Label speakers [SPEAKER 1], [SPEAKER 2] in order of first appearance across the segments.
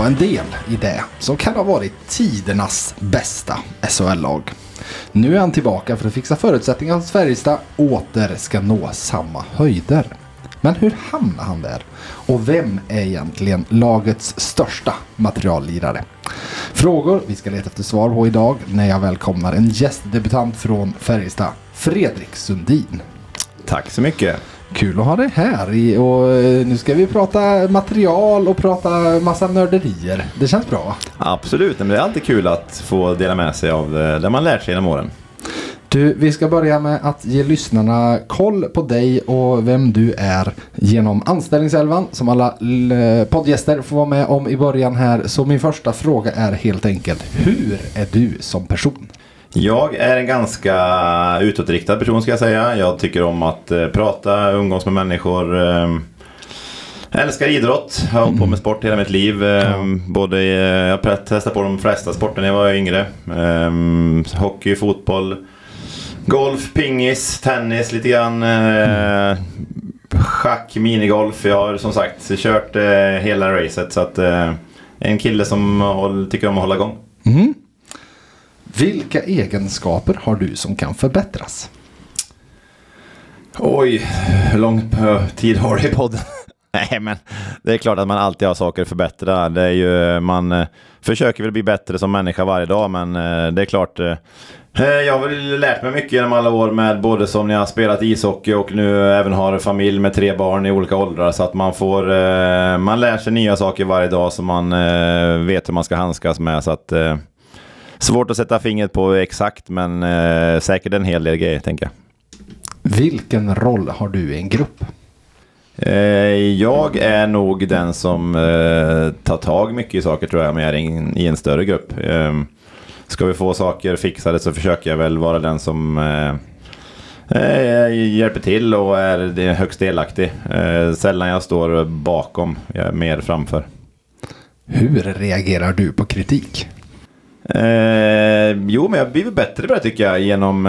[SPEAKER 1] var en del i det som kan ha varit tidernas bästa SHL-lag. Nu är han tillbaka för att fixa förutsättningar att Färjestad åter ska nå samma höjder. Men hur hamnar han där? Och vem är egentligen lagets största materiallirare? Frågor vi ska leta efter svar på idag när jag välkomnar en gästdebutant från Färjestad, Fredrik Sundin.
[SPEAKER 2] Tack så mycket.
[SPEAKER 1] Kul att ha dig här och eh, nu ska vi prata material och prata massa nörderier. Det känns bra va?
[SPEAKER 2] Absolut, men det är alltid kul att få dela med sig av det, det man lärt sig genom åren.
[SPEAKER 1] Du, vi ska börja med att ge lyssnarna koll på dig och vem du är genom anställningselvan som alla l- poddgäster får vara med om i början här. Så min första fråga är helt enkelt, hur är du som person?
[SPEAKER 2] Jag är en ganska utåtriktad person ska jag säga. Jag tycker om att eh, prata, umgås med människor. Eh, älskar idrott. Jag har hållit på med sport hela mitt liv. Eh, både, eh, jag testat på de flesta sporter när jag var yngre. Eh, hockey, fotboll, golf, pingis, tennis lite grann. Eh, schack, minigolf. Jag har som sagt kört eh, hela racet. Så att, en kille som håll, tycker om att hålla igång.
[SPEAKER 1] Vilka egenskaper har du som kan förbättras?
[SPEAKER 2] Oj, hur lång eh, tid har du i podden? Nej, men det är klart att man alltid har saker att förbättra. Det är ju, man eh, försöker väl bli bättre som människa varje dag, men eh, det är klart. Jag har väl lärt mig mycket genom alla år med både som när jag har spelat ishockey och nu även har familj med tre barn i olika åldrar. Så att man får, man lär sig nya saker varje dag som man vet hur man ska handskas med. Så att, svårt att sätta fingret på exakt, men eh, säkert en hel del grejer, tänker jag.
[SPEAKER 1] Vilken roll har du i en grupp?
[SPEAKER 2] Eh, Jag är nog den som eh, tar tag mycket i saker tror jag, men jag är i en större grupp. Eh, Ska vi få saker fixade så försöker jag väl vara den som eh, hjälper till och är högst delaktig. Sällan jag står bakom, jag är mer framför.
[SPEAKER 1] Hur reagerar du på kritik?
[SPEAKER 2] Eh, jo, men jag har blivit bättre på det tycker jag genom,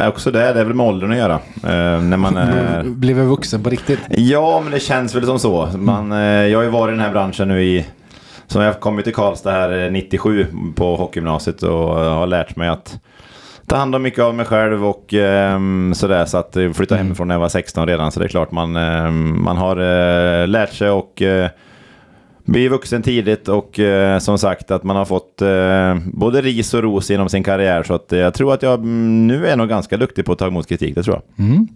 [SPEAKER 2] eh, också det, det är väl med åldern att göra. Eh, när man är...
[SPEAKER 1] Blev vuxen på riktigt?
[SPEAKER 2] Ja, men det känns väl som så. Man, eh, jag har ju varit i den här branschen nu i... Som jag kom till Karlstad här eh, 97 på hockeygymnasiet och eh, har lärt mig att ta hand om mycket av mig själv och ehm, sådär. Så att jag flyttade hemifrån när jag var 16 redan. Så det är klart man, ehm, man har eh, lärt sig och eh, bli vuxen tidigt och eh, som sagt att man har fått eh, både ris och ros genom sin karriär. Så att eh, jag tror att jag mm, nu är nog ganska duktig på att ta emot kritik, det tror jag. Mm.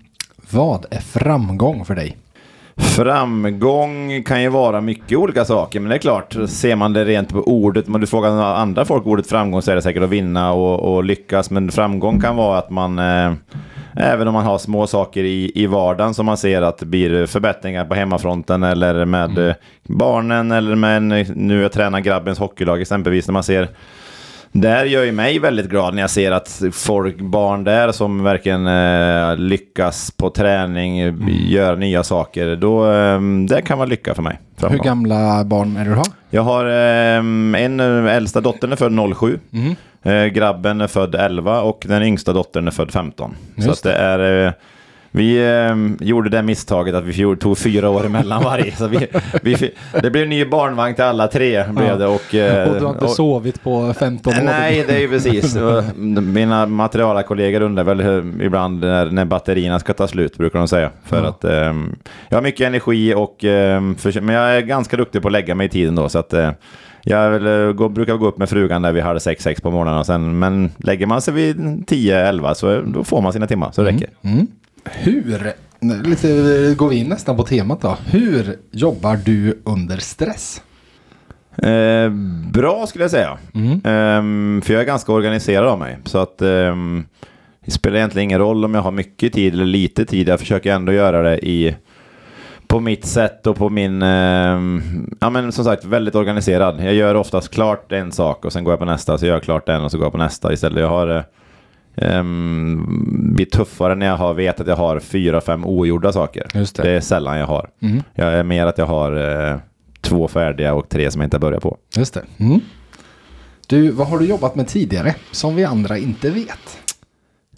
[SPEAKER 1] Vad är framgång för dig?
[SPEAKER 2] Framgång kan ju vara mycket olika saker, men det är klart, ser man det rent på ordet, om du frågar andra folk ordet framgång så är det säkert att vinna och, och lyckas, men framgång kan vara att man, eh, även om man har små saker i, i vardagen som man ser att det blir förbättringar på hemmafronten eller med eh, barnen eller med nu jag tränar grabbens hockeylag exempelvis, när man ser där gör ju mig väldigt glad när jag ser att folk, barn där som verkligen eh, lyckas på träning,
[SPEAKER 1] Mm.
[SPEAKER 2] gör nya saker. Då, eh, det kan vara lycka för mig.
[SPEAKER 1] Hur
[SPEAKER 2] Framgång.
[SPEAKER 1] gamla barn är det du har?
[SPEAKER 2] Jag har eh, en eh, äldsta dottern är född 07.
[SPEAKER 1] Mm.
[SPEAKER 2] Eh, grabben är född 11 och den yngsta dottern är född 15. Så
[SPEAKER 1] Just
[SPEAKER 2] att det är... Eh, vi eh, gjorde det misstaget att vi tog fyra år emellan varje. Så vi, vi, det blev en ny barnvagn till alla tre. Blev det, och, eh,
[SPEAKER 1] Och du har inte
[SPEAKER 2] och-
[SPEAKER 1] sovit på 15 år?
[SPEAKER 2] Nej, det är ju precis. Mina materiala kollegor undrar väl hur, ibland när, när batterierna ska ta slut, brukar de säga. För
[SPEAKER 1] Ja.
[SPEAKER 2] att ehm, jag har mycket energi, och, ehm, för, men jag är ganska duktig på att lägga mig i tiden då. Så att, eh, jag väl, eh, gå, brukar gå upp med frugan där vid halv sex, sex på morgonen. Och sen, men lägger man sig vid 10, 11 så då får man sina timmar, så det räcker.
[SPEAKER 1] Hur, lite, går vi in nästan på temat då. Hur jobbar du under stress?
[SPEAKER 2] Eh, bra skulle jag säga. Ehm, för jag är ganska organiserad av mig. Så att ehm, det spelar egentligen ingen roll om jag har mycket tid eller lite tid. Jag försöker ändå göra det i på mitt sätt och på min, ehm, ja men som sagt väldigt organiserad. Jag gör oftast klart en sak och sen går jag på nästa, så gör jag klart den och så går jag på nästa istället. Jag har eh, um, blir tuffare när jag har, vet att jag har fyra, fem ogjorda saker.
[SPEAKER 1] Det.
[SPEAKER 2] det är sällan jag har. Jag är mer att jag har eh, två färdiga och tre som jag inte börjar på.
[SPEAKER 1] Just det. Mm. Du, vad har du jobbat med tidigare som vi andra inte vet?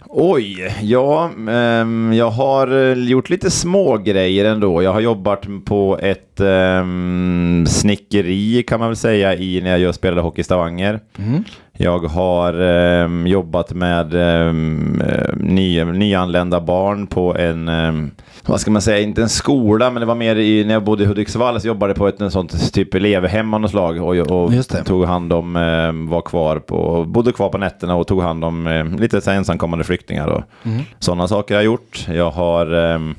[SPEAKER 2] Oj, ja, ehm, jag har eh, gjort lite små grejer ändå. Jag har jobbat på ett ehm, snickeri kan man väl säga i när jag spelade hockey i Stavanger.
[SPEAKER 1] Mm.
[SPEAKER 2] Jag har ehm, jobbat med ehm, eh, ny, nyanlända barn på en, ehm, vad ska man säga, inte en skola, men det var mer i, när jag bodde i Hudiksvall så jobbade jag på ett en sånt typ elevhem av något slag och, och tog hand om, ehm, var kvar på, bodde kvar på nätterna och tog hand om ehm, lite så ensamkommande flyktingar och
[SPEAKER 1] Mm.
[SPEAKER 2] sådana saker har jag gjort. Jag har ehm,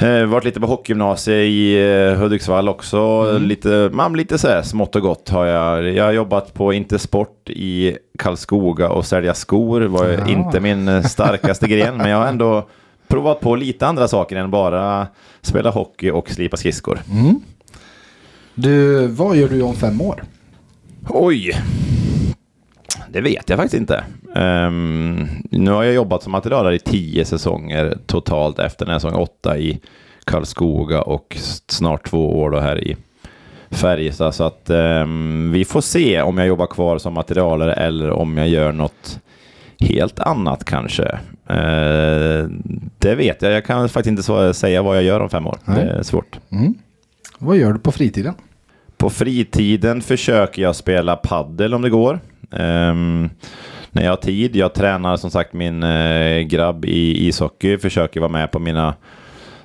[SPEAKER 2] Eh, varit lite på hockeygymnasiet i eh, Hudiksvall också.
[SPEAKER 1] Mm.
[SPEAKER 2] Lite, man, lite så här smått och gott har jag. Jag har jobbat på Intersport i Karlskoga och sälja skor. var
[SPEAKER 1] Ja.
[SPEAKER 2] inte min eh, starkaste gren, men jag har ändå provat på lite andra saker än bara spela hockey och slipa skridskor.
[SPEAKER 1] Mm. Du, vad gör du om fem år?
[SPEAKER 2] Oj! Det vet jag faktiskt inte. Ehm, nu har jag jobbat som materialare i tio säsonger totalt efter den här säsong åtta i Karlskoga och snart två år då här i Färjestad. Så att ehm, vi får se om jag jobbar kvar som materialare eller om jag gör något helt annat kanske. Eh, det vet jag. Jag kan faktiskt inte så- säga vad jag gör om fem år.
[SPEAKER 1] Nej.
[SPEAKER 2] Det är svårt.
[SPEAKER 1] Mm. Vad gör du på fritiden?
[SPEAKER 2] På fritiden försöker jag spela paddel om det går. Ehm, när jag har tid. Jag tränar som sagt min eh, grabb i ishockey. Försöker vara med på mina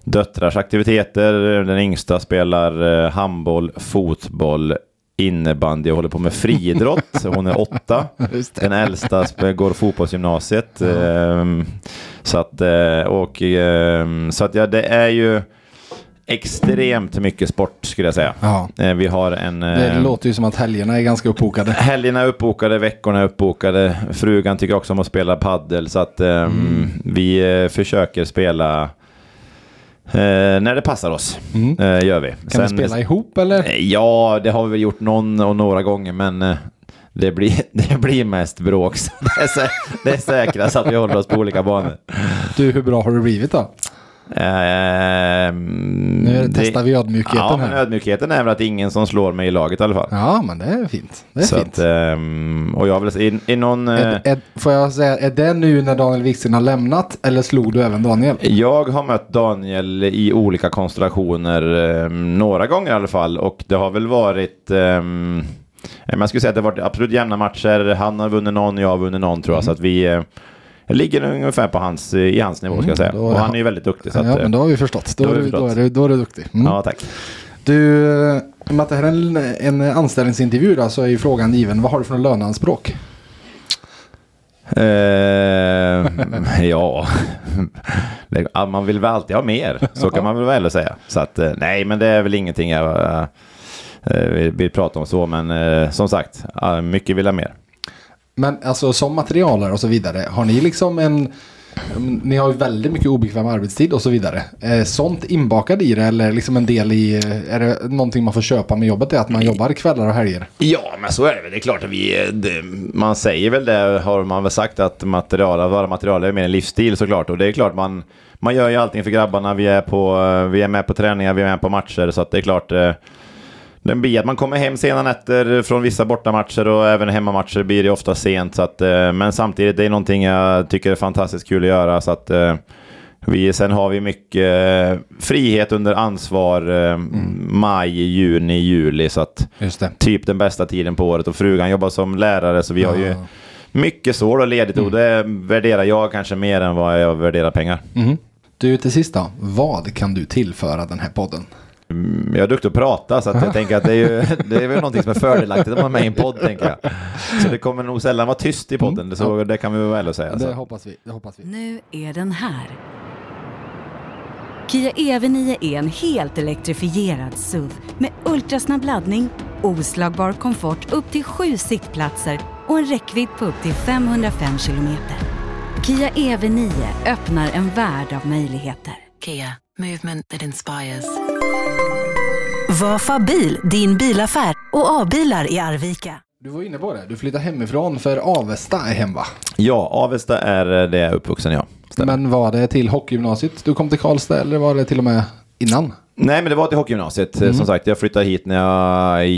[SPEAKER 2] döttrars aktiviteter. Den yngsta spelar eh, handboll, fotboll, innebandy och håller på med friidrott. Hon är åtta. Den äldsta går fotbollsgymnasiet. Ehm, så att, eh, och, ehm, så att ja, det är ju extremt mycket sport skulle jag säga.
[SPEAKER 1] Ja.
[SPEAKER 2] Eh, Vi har en...
[SPEAKER 1] Det
[SPEAKER 2] eh,
[SPEAKER 1] låter ju som att helgerna är ganska uppbokade.
[SPEAKER 2] Helgerna är uppbokade, veckorna är uppbokade. Frugan tycker också om att spela paddel så att ehm, vi eh, försöker spela eh, när det passar oss.
[SPEAKER 1] Mm.
[SPEAKER 2] Eh, gör vi.
[SPEAKER 1] Kan ni spela ihop eller?
[SPEAKER 2] Eh, Ja, det har vi väl gjort någon och några gånger, men det blir, det blir mest bråk. Det är, det är säkrast att vi håller oss på olika banor.
[SPEAKER 1] Du, hur bra har det blivit då?
[SPEAKER 2] Ehm,
[SPEAKER 1] Nu
[SPEAKER 2] det-
[SPEAKER 1] testar vi ödmjukheten
[SPEAKER 2] Ja, men
[SPEAKER 1] här.
[SPEAKER 2] ödmjukheten är väl att ingen som slår mig i laget i alla fall.
[SPEAKER 1] Ja, men det är fint. Det är
[SPEAKER 2] så
[SPEAKER 1] fint.
[SPEAKER 2] att, ehm, och jag vill i, i någon... eh,
[SPEAKER 1] Är, är, får jag säga, är det nu när Daniel Wiksten har lämnat eller slog du även Daniel?
[SPEAKER 2] Jag har mött Daniel i olika konstellationer, eh, några gånger i alla fall, och det har väl varit... ehm, eh, man skulle säga att det har varit absolut jämna matcher. Han har vunnit någon, jag har vunnit någon tror jag. Så att vi eh, ligger ungefär på hans, i hans nivå ska jag säga.
[SPEAKER 1] Mm, då-
[SPEAKER 2] och han är ju väldigt duktig. Så att,
[SPEAKER 1] ja,
[SPEAKER 2] eh,
[SPEAKER 1] men då har vi förstått. Då,
[SPEAKER 2] då
[SPEAKER 1] är,
[SPEAKER 2] vi
[SPEAKER 1] du, då, är, du, då är du duktig. Mm.
[SPEAKER 2] Ja, tack.
[SPEAKER 1] Du, eh, och med att det här är en, en anställningsintervju då, så är ju frågan given. Vad har du för löneanspråk?
[SPEAKER 2] Eh, ja, man vill väl alltid ha mer. Så kan man väl säga. Så att, eh, nej, men det är väl ingenting jag eh, vill, prata om så. Men eh, som sagt, mycket vill ha mer.
[SPEAKER 1] Men alltså som materialare och så vidare. Har ni liksom en... Mm, ni har ju väldigt mycket obekväm arbetstid och så vidare. Är sånt inbakat i det eller liksom en del i... Eh, är det någonting man får köpa med jobbet? Är att man jobbar kvällar och helger?
[SPEAKER 2] Ja, men så är det väl. Det är klart att vi... Eh, det, man säger väl det, har man väl sagt, att material, att vara material är mer en livsstil såklart. Och det är klart, man, man gör ju allting för grabbarna. Vi är, på, vi är med på träningar, vi är med på matcher. Så att det är klart... Den blir att man kommer hem sena nätter från vissa bortamatcher och även hemmamatcher blir det ofta sent. Så att, eh, men samtidigt, det är någonting jag tycker är fantastiskt kul att göra. Så att, eh, vi, sen har vi mycket eh, frihet under ansvar eh, maj, juni, juli. Så att typ den bästa tiden på året och frugan jobbar som lärare så vi har ju
[SPEAKER 1] Ja.
[SPEAKER 2] mycket så då ledigt och det värderar jag kanske mer än vad jag värderar pengar.
[SPEAKER 1] Mhm. Du, till sist då. Vad kan du tillföra den här podden?
[SPEAKER 2] Mm, Jag är duktig att prata så att jag tänker att det är, ju, det är väl någonting som är fördelaktigt om man är med i en podd tänker jag. Så det kommer nog sällan vara tyst i podden, så det kan vi väl väl säga.
[SPEAKER 1] Det
[SPEAKER 2] Så.
[SPEAKER 1] hoppas vi. Det hoppas vi.
[SPEAKER 3] Nu är den här. Kia EV9 är en helt elektrifierad SUV med ultrasnabb laddning, oslagbar komfort upp till sju sittplatser och en räckvidd på upp till 505 kilometer. Kia EV9 öppnar en värld av möjligheter.
[SPEAKER 4] Kia, movement that inspires.
[SPEAKER 5] Vafa bil, din bilaffär och A-bilar i Arvika.
[SPEAKER 1] Du var inne på det. Du flyttar hemifrån för Avesta är hem va?
[SPEAKER 2] Ja, Avesta är det jag är uppvuxen ja. Stämmer.
[SPEAKER 1] Men var det till hockeygymnasiet du kom till Karlstad eller var det till och med innan?
[SPEAKER 2] Nej, men det var till hockeygymnasiet.
[SPEAKER 1] Mm.
[SPEAKER 2] Som sagt, jag flyttade hit när jag i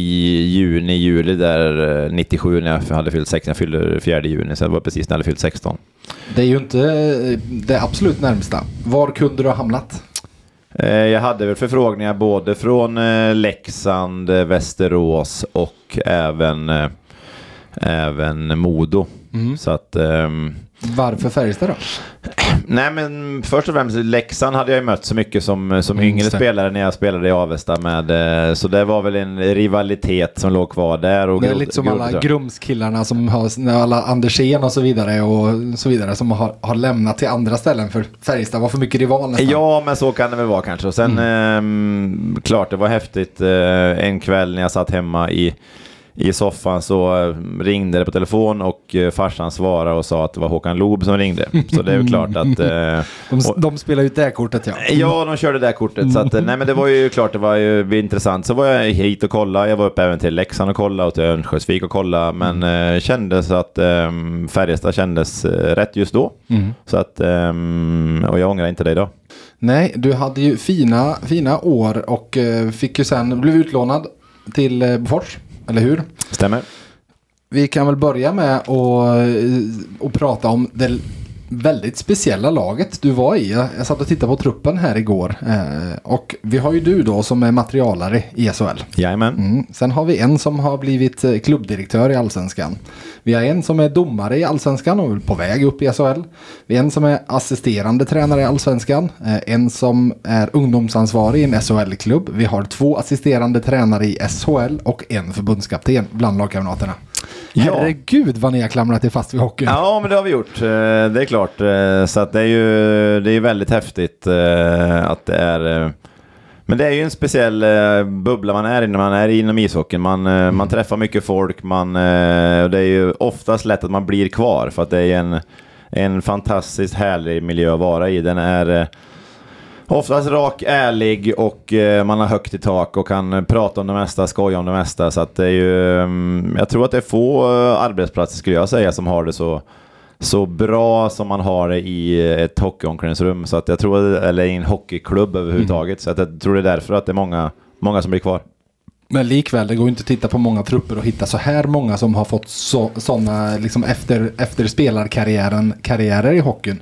[SPEAKER 2] juni, juli där eh, 97 när jag hade fyllt 16. Jag fyllde 4 juni, så det var precis när jag hade fyllt 16.
[SPEAKER 1] Det är ju inte eh, det absolut närmsta. Var kunde du ha hamnat?
[SPEAKER 2] Eh, Jag hade väl förfrågningar både från eh, Leksand, eh, Västerås och även, även Modo.
[SPEAKER 1] Mm.
[SPEAKER 2] Så att, ehm,
[SPEAKER 1] Varför Färjestad då?
[SPEAKER 2] nej men först och främst Leksand hade jag ju mött så mycket som, som
[SPEAKER 1] Mm,
[SPEAKER 2] yngre spelare när jag spelade i Avesta med. eh, Så det var väl en rivalitet som låg kvar där. Och
[SPEAKER 1] Det är lite som alla Grumskillarna som har, alla Andersén och så vidare och så vidare som har, har lämnat till andra ställen för Färjestad var för mycket rival nästan.
[SPEAKER 2] Ja, men så kan det väl vara kanske. Och sen, ehm, klart, det var häftigt. Eh, en kväll när jag satt hemma i, i soffan så eh, ringde det på telefon och eh, farsan svarade och sa att det var Håkan Loob som ringde. Så det är ju klart att... Eh,
[SPEAKER 1] De,
[SPEAKER 2] och-
[SPEAKER 1] de spelar ut det kortet ja.
[SPEAKER 2] Ja, de körde det kortet. Så att, eh, nej, men det var ju klart, det var ju intressant. Så var jag hit och kolla. Jag var uppe även till Leksand och kolla och till Örnsköldsvik och kolla. Men eh, kändes att eh, Färjestad kändes rätt just då.
[SPEAKER 1] Mm.
[SPEAKER 2] Så att, eh, och jag ångrar inte det idag.
[SPEAKER 1] Nej, du hade ju fina, fina år och fick ju sen, blev utlånad till Bofors, eller hur?
[SPEAKER 2] Stämmer?
[SPEAKER 1] Vi kan väl börja med att och prata om det väldigt speciella laget du var i. Jag, satt och tittade på truppen här igår. Eh, och vi har ju du då som är materialare i SHL.
[SPEAKER 2] Jajamän.
[SPEAKER 1] Mm. Sen har vi en som har blivit eh, klubbdirektör i Allsvenskan. Vi har en som är domare i Allsvenskan och på väg upp i SHL. Vi har en som är assisterande tränare i Allsvenskan. Eh, En som är ungdomsansvarig i en SHL-klubb. Vi har två assisterande tränare i SHL och en förbundskapten bland lagkamraterna.
[SPEAKER 2] Ja.
[SPEAKER 1] Herregud vad ni har klamrat er fast vid hockeyn.
[SPEAKER 2] Ja, men det har vi gjort. Eh, Det är klart. Eh, Så att det är ju det är väldigt häftigt eh, att det är... Men det är ju en speciell bubbla man är i när man är inom ishockeyn. Man, eh, man träffar mycket folk, man, och det är ju oftast lätt att man blir kvar för att det är en, en fantastiskt härlig miljö att vara i. Den är Oftast rak, ärlig och eh, man har högt i tak och kan prata om det mesta, skoja om det mesta. Så att det är ju, mm, jag tror att det är få eh, arbetsplatser skulle jag säga som har det så, så bra som man har det i eh, ett hockeyomklädningsrum. Så att jag tror, eller i en hockeyklubb överhuvudtaget. Så att jag tror det är därför att det är många, många som blir kvar.
[SPEAKER 1] Men likväl, det går inte att titta på många trupper och hitta så här många som har fått så, sådana liksom efter, efter spelarkarriären karriärer i hockeyn.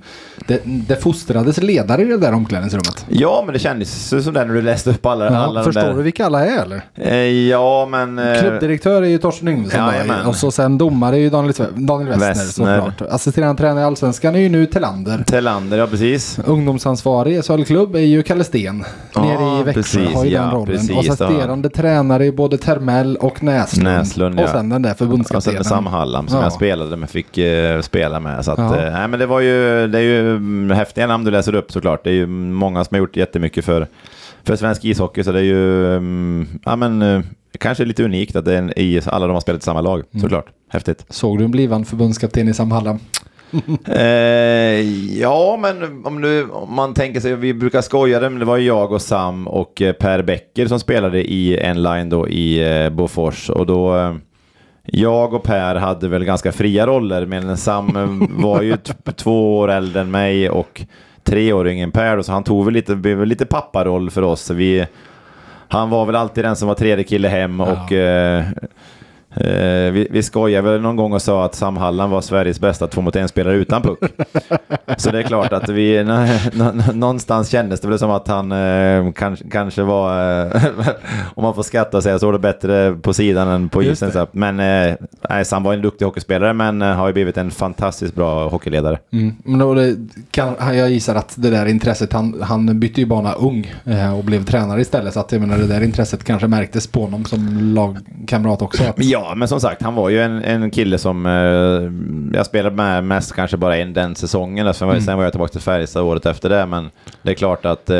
[SPEAKER 1] Det, det fostrades ledare i det där omklädningsrummet.
[SPEAKER 2] Ja, men det kändes som det när du läste upp alla,
[SPEAKER 1] Ja,
[SPEAKER 2] alla
[SPEAKER 1] förstår
[SPEAKER 2] där.
[SPEAKER 1] du vilka alla är eller?
[SPEAKER 2] Eh, ja, men... eh,
[SPEAKER 1] Klubbdirektör är ju Torsten Yngvesson och så sen domare är ju Daniel, Daniel Westner,
[SPEAKER 2] Westner.
[SPEAKER 1] såklart. Assisterande tränare i Allsvenskan är ju nu Telander.
[SPEAKER 2] Telander, ja precis.
[SPEAKER 1] Ungdomsansvarig i SHL-klubb är ju Kalle Sten.
[SPEAKER 2] Ja,
[SPEAKER 1] nere i Växjö
[SPEAKER 2] precis,
[SPEAKER 1] har ju den
[SPEAKER 2] ja,
[SPEAKER 1] rollen.
[SPEAKER 2] precis,
[SPEAKER 1] och
[SPEAKER 2] det har han.
[SPEAKER 1] Tränare i både Termell och Näslund.
[SPEAKER 2] Näslund,
[SPEAKER 1] och
[SPEAKER 2] ja.
[SPEAKER 1] sen den där
[SPEAKER 2] Och sen
[SPEAKER 1] förbundskaptenen.
[SPEAKER 2] Sam Hallam som
[SPEAKER 1] Ja.
[SPEAKER 2] jag spelade med, fick eh, spela med. Så att,
[SPEAKER 1] Ja.
[SPEAKER 2] eh, nej, men det var ju, det är ju mm, häftiga namn du läser upp såklart. Det är ju många som har gjort jättemycket för, för svensk ishockey. Så det är ju, mm, ja men, eh, kanske lite unikt att det är en, i, alla de har spelat i samma lag.
[SPEAKER 1] Mm.
[SPEAKER 2] Såklart, häftigt.
[SPEAKER 1] Såg du en blivande förbundskapten i Sam Hallam?
[SPEAKER 2] Eh, ja, men om, nu, om man tänker sig, vi brukar skoja det, men det var ju jag och Sam och eh, Per Bäcker som spelade i en line då i eh, Bofors. Och då, eh, jag och Per hade väl ganska fria roller, men Sam eh, var ju två år äldre än mig och tre år yngre än Per, då, så han tog väl lite, blev väl lite papparoll för oss. Vi, han var väl alltid den som var tredje kille hem och eh, Eh, vi, vi skojade väl någon gång och sa att Sam Hallan var Sveriges bästa två mot en-spelare utan puck. Så det är klart att vi, nå- nå- någonstans kändes det väl som att han eh, kanske, kanske var, eh, om man får skratta och säga så, det bättre på sidan än på isen. Så. Men nej, Sam var en duktig hockeyspelare men har ju blivit en fantastiskt bra hockeyledare.
[SPEAKER 1] Mm. Men då det kan, jag gissar att det där intresset, han, han bytte ju bana ung och blev tränare istället. Så att jag menar, det där intresset kanske märktes på honom som lagkamrat också. Att,
[SPEAKER 2] Ja, men som sagt, han var ju en, en kille som eh, jag spelade med mest kanske bara en den säsongen. Sen, var- sen var jag tillbaka till Färjestad året efter det, men det är klart att eh,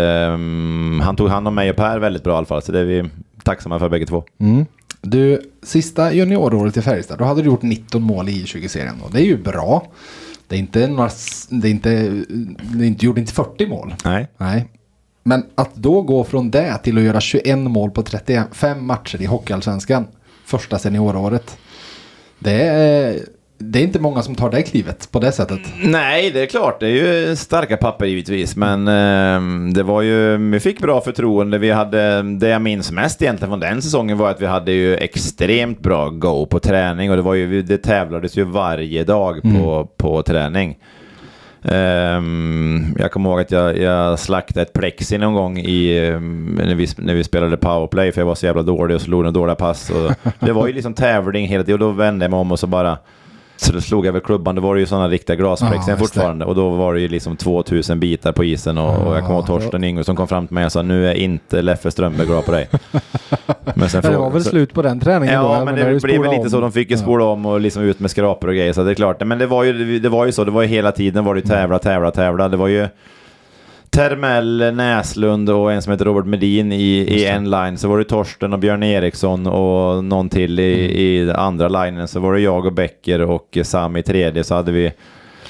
[SPEAKER 2] han tog hand om mig och Per väldigt bra i alla fall, så det är vi tacksamma för bägge två.
[SPEAKER 1] Mm. Du, sista junioråret i Färjestad, då hade du gjort 19 mål i 20-serien. Och det är ju bra. Det är inte, några, det är inte, det är inte, gjorde inte 40 mål.
[SPEAKER 2] Nej.
[SPEAKER 1] Nej. Men att då gå från det till att göra 21 mål på 35 matcher i Hockeyallsvenskan första senioråret. Det är, det är inte många som tar det klivet på det sättet.
[SPEAKER 2] Nej, det är klart. Det är ju starka papper givetvis. Men eh, det var ju, vi fick bra förtroende. Vi hade, det jag minns mest egentligen från den säsongen var att vi hade ju extremt bra go på träning. Och det, var ju, det tävlades ju varje dag på, på träning. Ehm, jag kommer ihåg att jag, jag slaktade ett plexi någon gång i, ehm, när, vi, när vi spelade powerplay för jag var så jävla dålig och slog några dåliga pass. Och det var ju liksom tävling hela tiden och då vände jag mig om och så bara så då slog jag väl klubban, då var det ju sådana riktiga
[SPEAKER 1] Ja, just
[SPEAKER 2] fortfarande. Och då var det ju liksom 2000 bitar på isen och, och jag kommer ihåg Torsten Ingo som kom fram till mig och sa nu är inte Leffe Strömberg glad på dig. Men sen
[SPEAKER 6] Det var väl
[SPEAKER 2] så-
[SPEAKER 6] slut på den träningen då?
[SPEAKER 2] Ja, men det
[SPEAKER 6] du
[SPEAKER 2] blev väl lite så. De fick ju
[SPEAKER 6] Ja.
[SPEAKER 2] spola om och liksom ut med skrapor och grejer. Så det är klart. Men det var ju, det var ju så. Det var ju hela tiden var det ju tävla, tävla, tävla. Det var ju Termell, Näslund och en som heter Robert Medin i, i en line. Så var det Torsten och Björn Eriksson och någon till i, i andra linen. Så var det jag och Becker och Sam i tredje. Så hade vi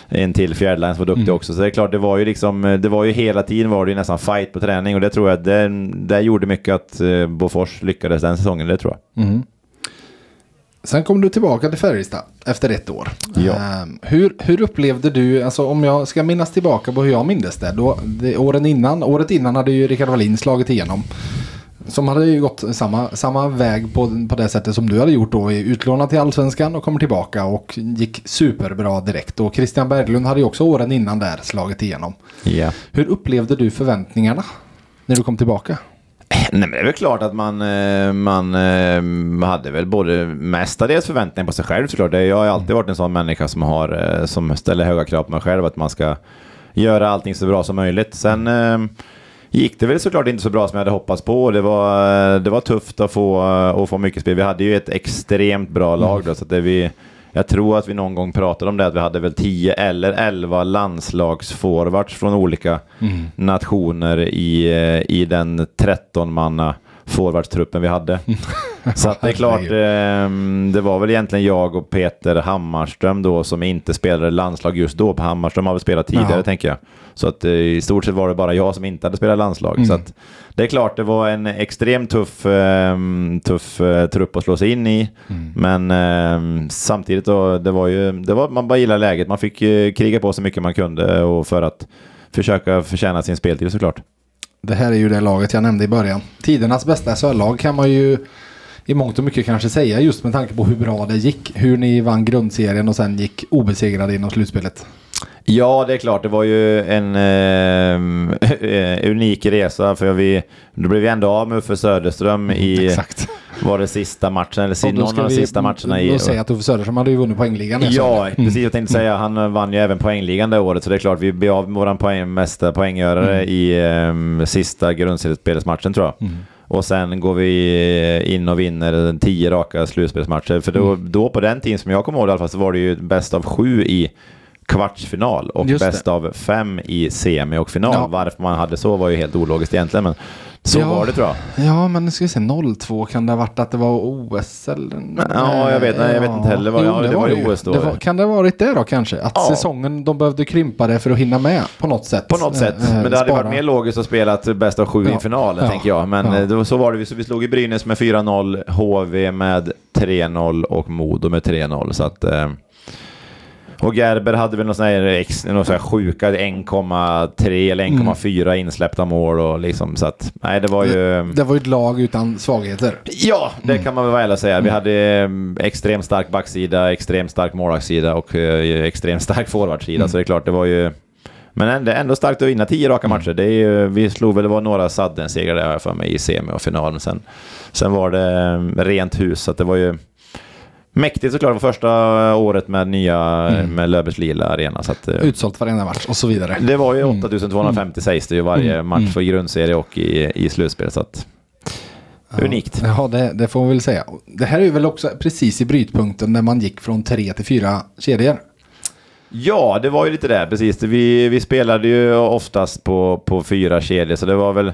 [SPEAKER 2] en till fjärdeline som var duktig också. Så det är klart, det var ju liksom, det var ju hela tiden var det ju nästan fight på träning och det tror jag, det, det gjorde mycket att eh, Bofors lyckades den säsongen, det tror jag.
[SPEAKER 1] Mm. Sen kom du tillbaka till Färjestad efter ett år.
[SPEAKER 2] Ja.
[SPEAKER 1] Ehm, hur, hur upplevde du, alltså om jag ska minnas tillbaka på hur jag minns det, då, det åren innan, året innan hade ju Rickard Wallin slagit igenom. Som hade ju gått samma, samma väg på, på det sättet som du hade gjort då. Utlånad till Allsvenskan och kommer tillbaka och gick superbra direkt. Och Christian Berglund hade ju också åren innan där slagit igenom.
[SPEAKER 2] Ja.
[SPEAKER 1] Hur upplevde du förväntningarna när du kom tillbaka?
[SPEAKER 2] Nej, men det är väl klart att man, eh, man, man hade väl både mestadels förväntningar på sig själv såklart. Jag har alltid varit en sån människa som, har, eh, som ställer höga krav på mig själv, att man ska göra allting så bra som möjligt. Sen gick det väl såklart inte så bra som jag hade hoppats på. Det var, det var tufft att få, att få mycket spel. Vi hade ju ett extremt bra lag då, så att det vi... Jag tror att vi någon gång pratade om det, att vi hade väl 10 eller 11 landslagsforwards från olika nationer i, eh, i den 13-manna forwardstruppen vi hade. Så att det är klart, eh, det var väl egentligen jag och Peter Hammarström då som inte spelade landslag just då. Hammarström har väl spelat tidigare
[SPEAKER 1] Ja.
[SPEAKER 2] tänker jag. Så att eh, i stort sett var det bara jag som inte hade spelat landslag. Så att det är klart, det var en extremt tuff, eh, tuff eh, trupp att slå sig in i. Men eh, samtidigt då, det var ju, det var, man bara gillade läget. Man fick eh, kriga på så mycket man kunde och för att försöka förtjäna sin speltid såklart.
[SPEAKER 1] Det här är ju det laget jag nämnde i början. Tidernas bästa SHL-lag kan man ju i mångt och mycket kanske säga just med tanke på hur bra det gick. Hur ni vann grundserien och sen gick obesegrade inom slutspelet.
[SPEAKER 2] Ja, det är klart. Det var ju en eh, unik resa för vi, då blev vi ändå av med Uffe Söderström i,
[SPEAKER 1] Exakt.
[SPEAKER 2] var det sista matchen, eller någon av de sista matcherna i...
[SPEAKER 1] då säga att Uffe Söderström hade ju vunnit poängligan.
[SPEAKER 2] Ja,
[SPEAKER 1] SHL.
[SPEAKER 2] precis. Jag tänkte säga, han vann ju även poängligan det året, så det är klart, vi blev av med våran poäng, mesta poänggörare i eh, sista grundseriespelsmatchen tror jag. Och sen går vi in och vinner tio raka slutspelsmatcher. För då, då på den tiden som jag kommer ihåg i alla fall så var det ju bäst av sju i kvartsfinal och
[SPEAKER 1] Just det.
[SPEAKER 2] bäst av fem i semi och final.
[SPEAKER 1] Ja.
[SPEAKER 2] Varför man hade så var ju helt ologiskt egentligen, men så
[SPEAKER 1] Ja.
[SPEAKER 2] var det tror jag.
[SPEAKER 1] Ja, men nu ska vi se. 02 kan det ha varit att det var OS eller?
[SPEAKER 2] Ja, jag vet- nej, jag vet inte heller vad- ja, det var ju OS då.
[SPEAKER 1] Det var, kan det ha varit det då kanske? Att
[SPEAKER 2] Ja.
[SPEAKER 1] säsongen, de behövde krympa det för att hinna med på något sätt.
[SPEAKER 2] På något sätt.
[SPEAKER 1] Eh,
[SPEAKER 2] Men det hade
[SPEAKER 1] spara.
[SPEAKER 2] varit mer logiskt att spela bäst av sju i finalen, tänker jag. Men eh, då, så var det. Så vi slog i Brynäs med 4-0, HV med 3-0 och Modo med 3-0. Så att... Och Gerber hade väl någon sån här, ex, någon sån här sjuka 1,3 eller 1,4 insläppta mål och liksom så att... Nej, det var ju...
[SPEAKER 1] Det var ju ett lag utan svagheter.
[SPEAKER 2] Ja, det kan man väl och säga. Vi hade eh, extremt stark backsida, extremt stark målvaktssida och eh, extremt stark forwardsida. Så det är klart, det var ju... Men ändå, ändå starkt att vinna tio raka matcher. Det är ju, vi slog väl, det var några Sadden-segrar där har jag för mig i semi och finalen. Sen, sen var det rent hus, så att det var ju mäktigt såklart. Det var första året med nya, med Löfbergs Lila Arena. Så att, eh,
[SPEAKER 1] Utsålt varenda match och så vidare.
[SPEAKER 2] det var ju 8250 sägs det ju varje
[SPEAKER 1] Mm.
[SPEAKER 2] match för grundserie och i, i slutspel. Så att, unikt.
[SPEAKER 1] Ja, det, det får man väl säga. Det här är väl också precis i brytpunkten när man gick från tre till fyra kedjor.
[SPEAKER 2] Ja, det var ju lite det, precis. Vi, vi spelade ju oftast på, på fyra kedjor, så det var väl...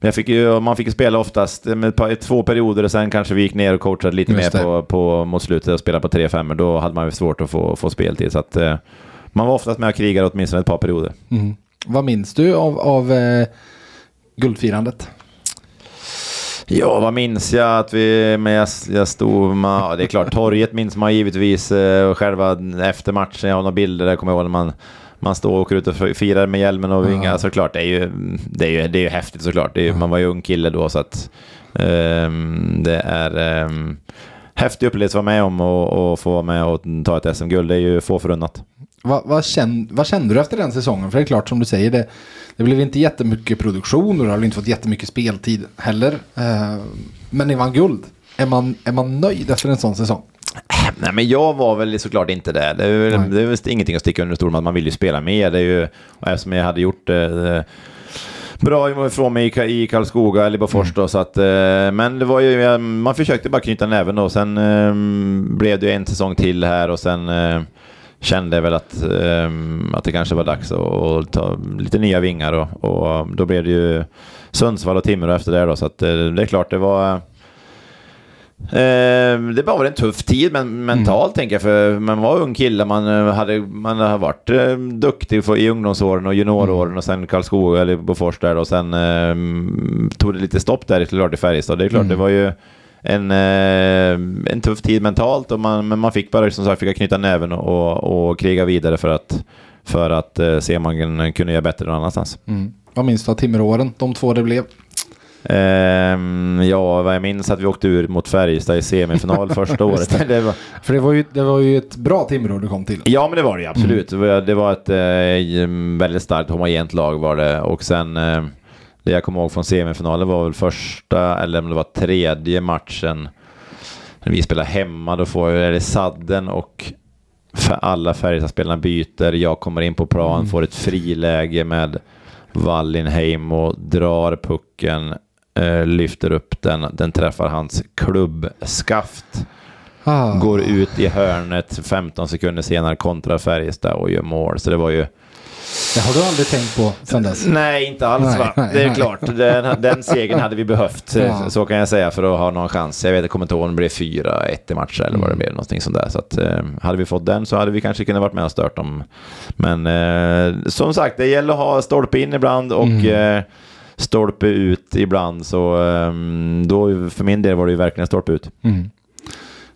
[SPEAKER 2] Men jag fick ju, man fick ju spela oftast med ett par, två perioder och sen kanske vi gick ner och coachade lite
[SPEAKER 1] Just
[SPEAKER 2] mer
[SPEAKER 1] det.
[SPEAKER 2] på, på, mot slutet och spelade på 3-5. Då hade man ju svårt att få, få speltid. Så att, eh, man var oftast med och krigade åtminstone ett par perioder.
[SPEAKER 1] Mm. Vad minns du av, av eh, guldfirandet?
[SPEAKER 2] Ja, vad minns jag att vi... Men jag, jag stod... Man, ja, det är klart, torget minns man givetvis. eh, Och själva efter matchen, jag har några bilder där kommer jag ihåg när man... Man står och åker ut och firar med hjälmen och vingar. Såklart, det är ju, det är ju, det är ju häftigt såklart. Det är, ju- Man var ju ung kille då så att... ehm, det är... Um, häftig upplevelse att vara med om och, och få vara med och ta ett SM-guld. Det är ju få förunnat.
[SPEAKER 1] Vad, vad, kände, vad kände du efter den säsongen? För det är klart som du säger, det, det blev inte jättemycket produktion och du har inte fått jättemycket speltid heller. Eh, men ni vann guld. Är man, är man nöjd efter en sån säsong?
[SPEAKER 2] Nej, men jag var väl såklart inte det. Det är, väl, det är väl ingenting att sticka under stol med att man vill ju spela mer. Det är ju, och eftersom jag hade gjort eh, bra ifrån mig i Ka- i Karlskoga eller Bofors då, så att, eh, men det var ju, man försökte bara knyta näven då. Sen eh, blev det en säsong till här och sen eh, kände jag väl att, eh, att det kanske var dags att, ta lite nya vingar och, och då blev det ju Sundsvall och Timrå efter det då, så att eh, det är klart det var det var väl en tuff tid men mentalt tänker jag för man var ung kille, man eh, hade, man hade varit eh, duktig för, i ungdomsåren och junioråren och sen Karlskoga eller Bofors där och sen eh, tog det lite stopp där klart i Färjestad. Det är klart, det var ju en, eh, en tuff tid mentalt och man, men man fick bara som sagt fick knyta näven och, och, och kriga vidare för att, för att eh, se om man kunde göra bättre någon annanstans.
[SPEAKER 1] Mm. Vad minns av Timrååren? De två det blev?
[SPEAKER 2] Ehm, ja, vad jag minns att vi åkte ur mot Färjestad i semifinal första året. Det var,
[SPEAKER 1] För det var ju, det var ju ett bra Timrå du kom till.
[SPEAKER 2] Ja, men det var det ju absolut. Det var- Det var ett eh, väldigt starkt homogent lag var det. Och sen, eh, det jag kommer ihåg från semifinalen var väl första, eller om det var tredje matchen. När vi spelade hemma, då får är det sadden och alla Färjestadspelarna byter. Jag kommer in på plan, får ett friläge med Wallinheim och drar pucken, lyfter upp den. Den träffar hans klubbskaft.
[SPEAKER 1] Ah.
[SPEAKER 2] Går ut i hörnet 15 sekunder senare kontra Färjestad och gör mål. Så det var ju...
[SPEAKER 1] Det har du aldrig tänkt på sen dess?
[SPEAKER 2] Nej, inte alls
[SPEAKER 1] Nej,
[SPEAKER 2] va?
[SPEAKER 1] nej,
[SPEAKER 2] det är
[SPEAKER 1] nej.
[SPEAKER 2] klart. Den, den segern hade vi behövt.
[SPEAKER 1] Ja.
[SPEAKER 2] Så kan jag säga för att ha någon chans. Jag vet, jag kommer inte ihåg om det blev 4-1 i matcher eller
[SPEAKER 1] Mm.
[SPEAKER 2] vad det blev. Någonting sånt där. Så att, eh, hade vi fått den så hade vi kanske kunnat varit med och stört dem. Men eh, som sagt, det gäller att ha stolpe in ibland och
[SPEAKER 1] Mm.
[SPEAKER 2] eh, stolpe ut ibland. Så eh, då, för min del var det ju verkligen stolpe ut.
[SPEAKER 1] Mm.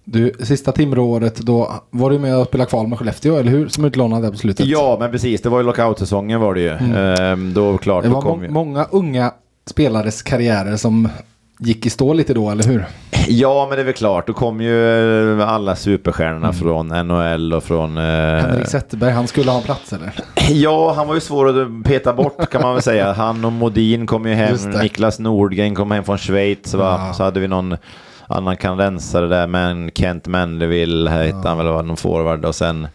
[SPEAKER 1] Du, sista Timrååret, då var du med och spelade kval med Skellefteå, eller hur? Som utlånad där på slutet.
[SPEAKER 2] Ja, men precis. Det var ju lockout-säsongen var det ju. Ehm, då klart,
[SPEAKER 1] Mm. Det var
[SPEAKER 2] kom
[SPEAKER 1] må-
[SPEAKER 2] ju...
[SPEAKER 1] många unga spelares karriärer som gick i stå lite då, eller hur?
[SPEAKER 2] Ja, men det är väl klart. Då kom ju eh, alla superstjärnorna från NHL och från... eh,
[SPEAKER 1] Henrik Zetterberg, han skulle ha en plats eller?
[SPEAKER 2] Ja, han var ju svår att peta bort kan man väl säga. Han och Modin kom ju hem. Niklas Nordgren kom hem från Schweiz.
[SPEAKER 1] Ja.
[SPEAKER 2] Så hade vi någon annan kanadensare där, men Kent Mendeville hette han väl, var någon forward. Och sen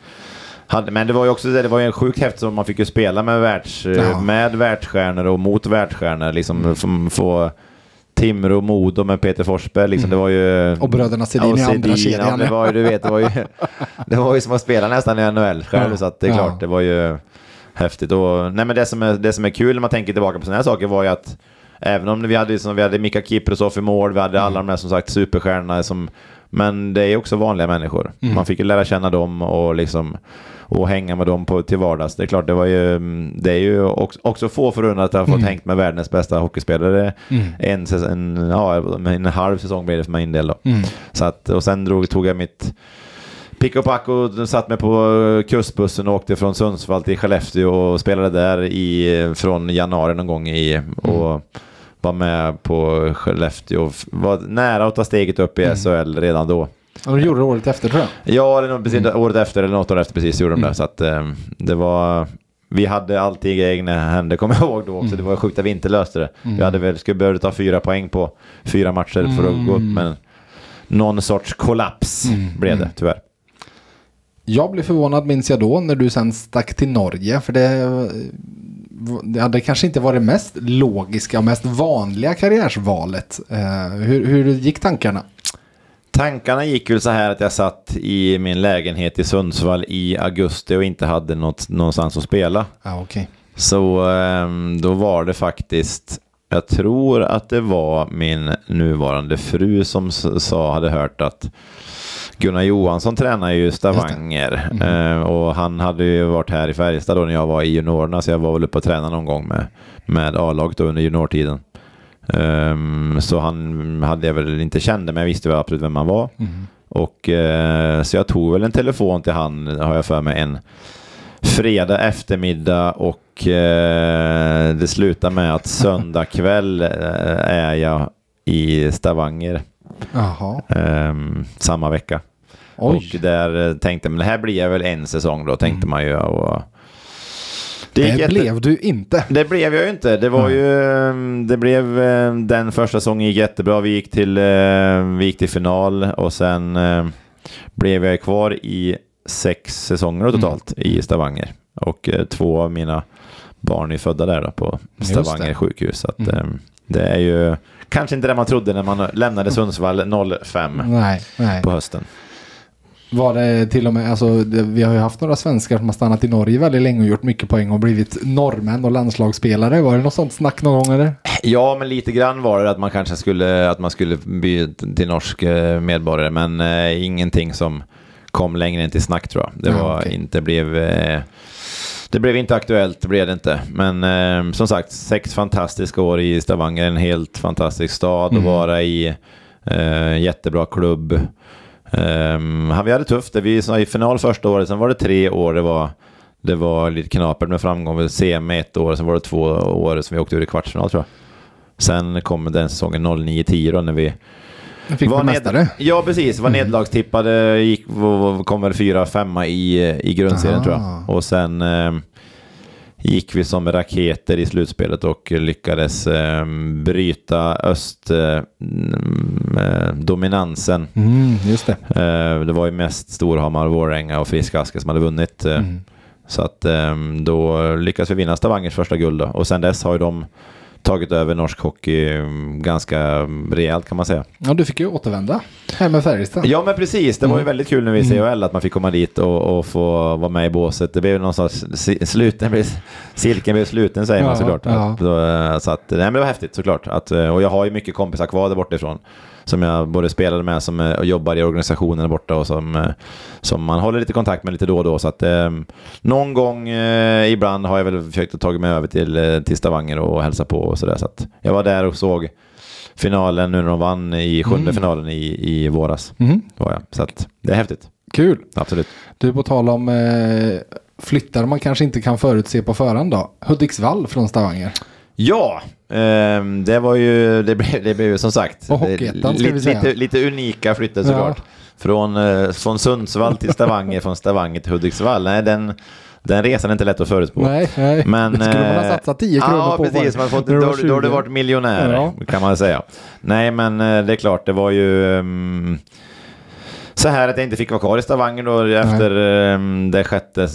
[SPEAKER 2] hade, men det var ju också det, det var ju sjukt häftigt så man fick ju spela med, världs,
[SPEAKER 1] Ja.
[SPEAKER 2] med världsstjärnor och mot världsstjärnor. Liksom få, få Timrå Modo med Peter Forsberg. Liksom, det var ju,
[SPEAKER 1] Och bröderna Sedin i andra kedjan.
[SPEAKER 2] Ja, det var ju, du vet, det var ju, det var ju som att spela nästan i NHL själv.
[SPEAKER 1] Ja.
[SPEAKER 2] Så att det är
[SPEAKER 1] Ja.
[SPEAKER 2] klart, det var ju häftigt. Och, nej, men det, som är, det som är kul när man tänker tillbaka på sådana här saker var ju att även om vi hade, som vi hade Mika Kiprosov i mål, vi hade alla de där som sagt superstjärnorna som men det är också vanliga människor. Man fick ju lära känna dem och liksom och hänga med dem på, till vardags. Det är klart, det var ju, det är ju också, också få förunnat att ha fått hängt med världens bästa hockeyspelare en, säs- en, ja, en halv säsong blev det för min del då. Så att, och sen drog, tog jag mitt pick och pack och satt mig på kustbussen och åkte från Sundsvall till Skellefteå och spelade där i, från januari någon gång i, och var med på Skellefteå. Var nära att ta steget upp i SHL redan då.
[SPEAKER 1] Och du gjorde det året efter tror jag.
[SPEAKER 2] Ja, eller något, precis, året efter eller något år efter precis gjorde de det. Så att eh, det var... Vi hade alltid i egna händer, kommer jag ihåg då också. Det var sjukt att vi inte löste det. Vi hade väl, skulle behövt ta fyra poäng på fyra matcher för att gå upp, men någon sorts kollaps blev det tyvärr.
[SPEAKER 1] Jag blev förvånad minns jag då när du sen stack till Norge. För det, det hade kanske inte varit mest logiska och mest vanliga karriärsvalet. Eh, hur, hur gick tankarna?
[SPEAKER 2] Tankarna gick väl så här att jag satt i min lägenhet i Sundsvall i augusti och inte hade något, någonstans att spela.
[SPEAKER 1] Ja, okej.
[SPEAKER 2] Så ehm, då var det faktiskt, jag tror att det var min nuvarande fru som sa, hade hört att Gunnar Johansson tränar ju Stavanger Eh, och han hade ju varit här i Färjestad då när jag var i juniorerna så jag var väl uppe och tränade någon gång med, med A-laget under juniortiden. Ehm, så han hade jag väl inte kände men jag visste väl absolut vem han var. Och eh, så jag tog väl en telefon till han, har jag för mig, en fredag eftermiddag och eh, det slutar med att söndag kväll eh, är jag i Stavanger Ehm, samma vecka.
[SPEAKER 1] Oj.
[SPEAKER 2] Och där eh, tänkte man, det här blir väl en säsong då, tänkte man ju. Och
[SPEAKER 1] Det,
[SPEAKER 2] gick jätte-
[SPEAKER 1] blev du inte.
[SPEAKER 2] det blev jag ju inte. Det var ju, eh, det blev, eh, den första säsongen gick jättebra. Vi gick till, vi gick till final och sen blev jag kvar i sex säsonger totalt i Stavanger. Och eh, två av mina barn är födda där då på Stavanger
[SPEAKER 1] det.
[SPEAKER 2] sjukhus. Så att,
[SPEAKER 1] Mm.
[SPEAKER 2] det är ju kanske inte det man trodde när man lämnade Sundsvall 05
[SPEAKER 1] Nej, nej.
[SPEAKER 2] på hösten.
[SPEAKER 1] Var det till och med, alltså det, vi har ju haft några svenskar som har stannat i Norge väldigt länge och gjort mycket poäng och blivit norrmän och landslagsspelare. Var det något sånt snack någon gång eller?
[SPEAKER 2] Ja, men lite grann var det att man kanske skulle, att man skulle bli till norsk eh, medborgare, men eh, ingenting som kom längre än till snack tror jag. Det var
[SPEAKER 1] okej.
[SPEAKER 2] inte, blev, eh, det blev inte aktuellt, det blev det inte. Men eh, som sagt, sex fantastiska år i Stavanger, en helt fantastisk stad
[SPEAKER 1] Mm.
[SPEAKER 2] att vara i. Eh, jättebra klubb. Um, vi hade tufft, det vi sa i final första året, sen var det tre år det var det var lite knapert med framgång. Vi CM ett år, sen var det två år som vi åkte ur i kvartsfinal tror jag. Sen kom den säsongen 09-10 då när vi
[SPEAKER 1] Fick
[SPEAKER 2] var
[SPEAKER 1] mästare.
[SPEAKER 2] Ja, precis. Var nederlagstippade, gick, v- v- kom väl fyra, femma i, i grundserien
[SPEAKER 1] Aha.
[SPEAKER 2] tror jag. Och sen eh, gick vi som raketer i slutspelet och lyckades eh, bryta östdominansen.
[SPEAKER 1] Mm, just det.
[SPEAKER 2] Eh, det var ju mest Storhammar, Våränga och Frisk Aske som hade vunnit. eh,
[SPEAKER 1] Mm.
[SPEAKER 2] Så att eh, då lyckades vi vinna Stavangers första guld då. Och sen dess har ju de tagit över norsk hockey mm, ganska rejält kan man säga.
[SPEAKER 1] Ja, du fick ju återvända här med Färjestad.
[SPEAKER 2] Ja men precis, det var ju
[SPEAKER 1] Mm.
[SPEAKER 2] väldigt kul nu i CHL att man fick komma dit och, och få vara med i båset. Det blev någon sorts sluten, blev, cirkeln blev sluten säger man
[SPEAKER 1] Ja,
[SPEAKER 2] såklart.
[SPEAKER 1] ja.
[SPEAKER 2] Att, eh, så att, nej men det var häftigt såklart. Att, eh, och jag har ju mycket kompisar kvar där bortifrån. Som jag både spelade med som eh, och jobbar i organisationen borta och som, eh, som man håller lite kontakt med lite då och då. Så att eh, någon gång eh, ibland har jag väl försökt att ta mig över till, eh, till Stavanger och hälsa på och sådär. Så att jag var där och såg finalen nu när de vann i sjunde
[SPEAKER 1] Mm.
[SPEAKER 2] finalen i, i våras.
[SPEAKER 1] Mhm.
[SPEAKER 2] Var jag. Så att det är häftigt.
[SPEAKER 1] Kul.
[SPEAKER 2] Absolut.
[SPEAKER 1] Du, på tal om eh, flyttar man kanske inte kan förutse på förhand då. Hudiksvall från Stavanger.
[SPEAKER 2] Ja, ehm, det var ju, det blev, det blev ju som sagt
[SPEAKER 1] ska
[SPEAKER 2] lite, lite, unika flyttar såklart. Från, eh, från Sundsvall till Stavanger, från Stavanger till Hudiksvall. Nej, den, den resan är inte lätt att förutspå.
[SPEAKER 1] Nej, nej.
[SPEAKER 2] Men,
[SPEAKER 1] det skulle man ha
[SPEAKER 2] eh,
[SPEAKER 1] satsat 10 kronor
[SPEAKER 2] ja,
[SPEAKER 1] på.
[SPEAKER 2] precis. Man fått, då, då, har du
[SPEAKER 1] 20.
[SPEAKER 2] varit miljonär,
[SPEAKER 1] Ja.
[SPEAKER 2] kan man säga. Nej, men eh, det är klart, det var ju... ehm, så här att jag inte fick vara kvar i Stavanger då efter um, det sjätte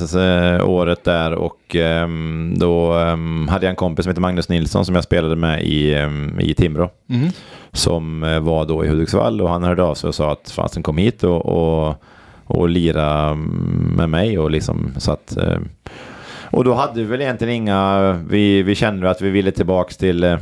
[SPEAKER 2] året där och ehm, då ehm, hade jag en kompis som heter Magnus Nilsson som jag spelade med i, i Timrå
[SPEAKER 1] Mhm.
[SPEAKER 2] som eh, var då i Hudiksvall och han hörde av sig och sa att fasen kom hit och, och, och lira mm, med mig och liksom så att och då hade vi väl egentligen inga, vi, vi kände att vi ville tillbaks till eh,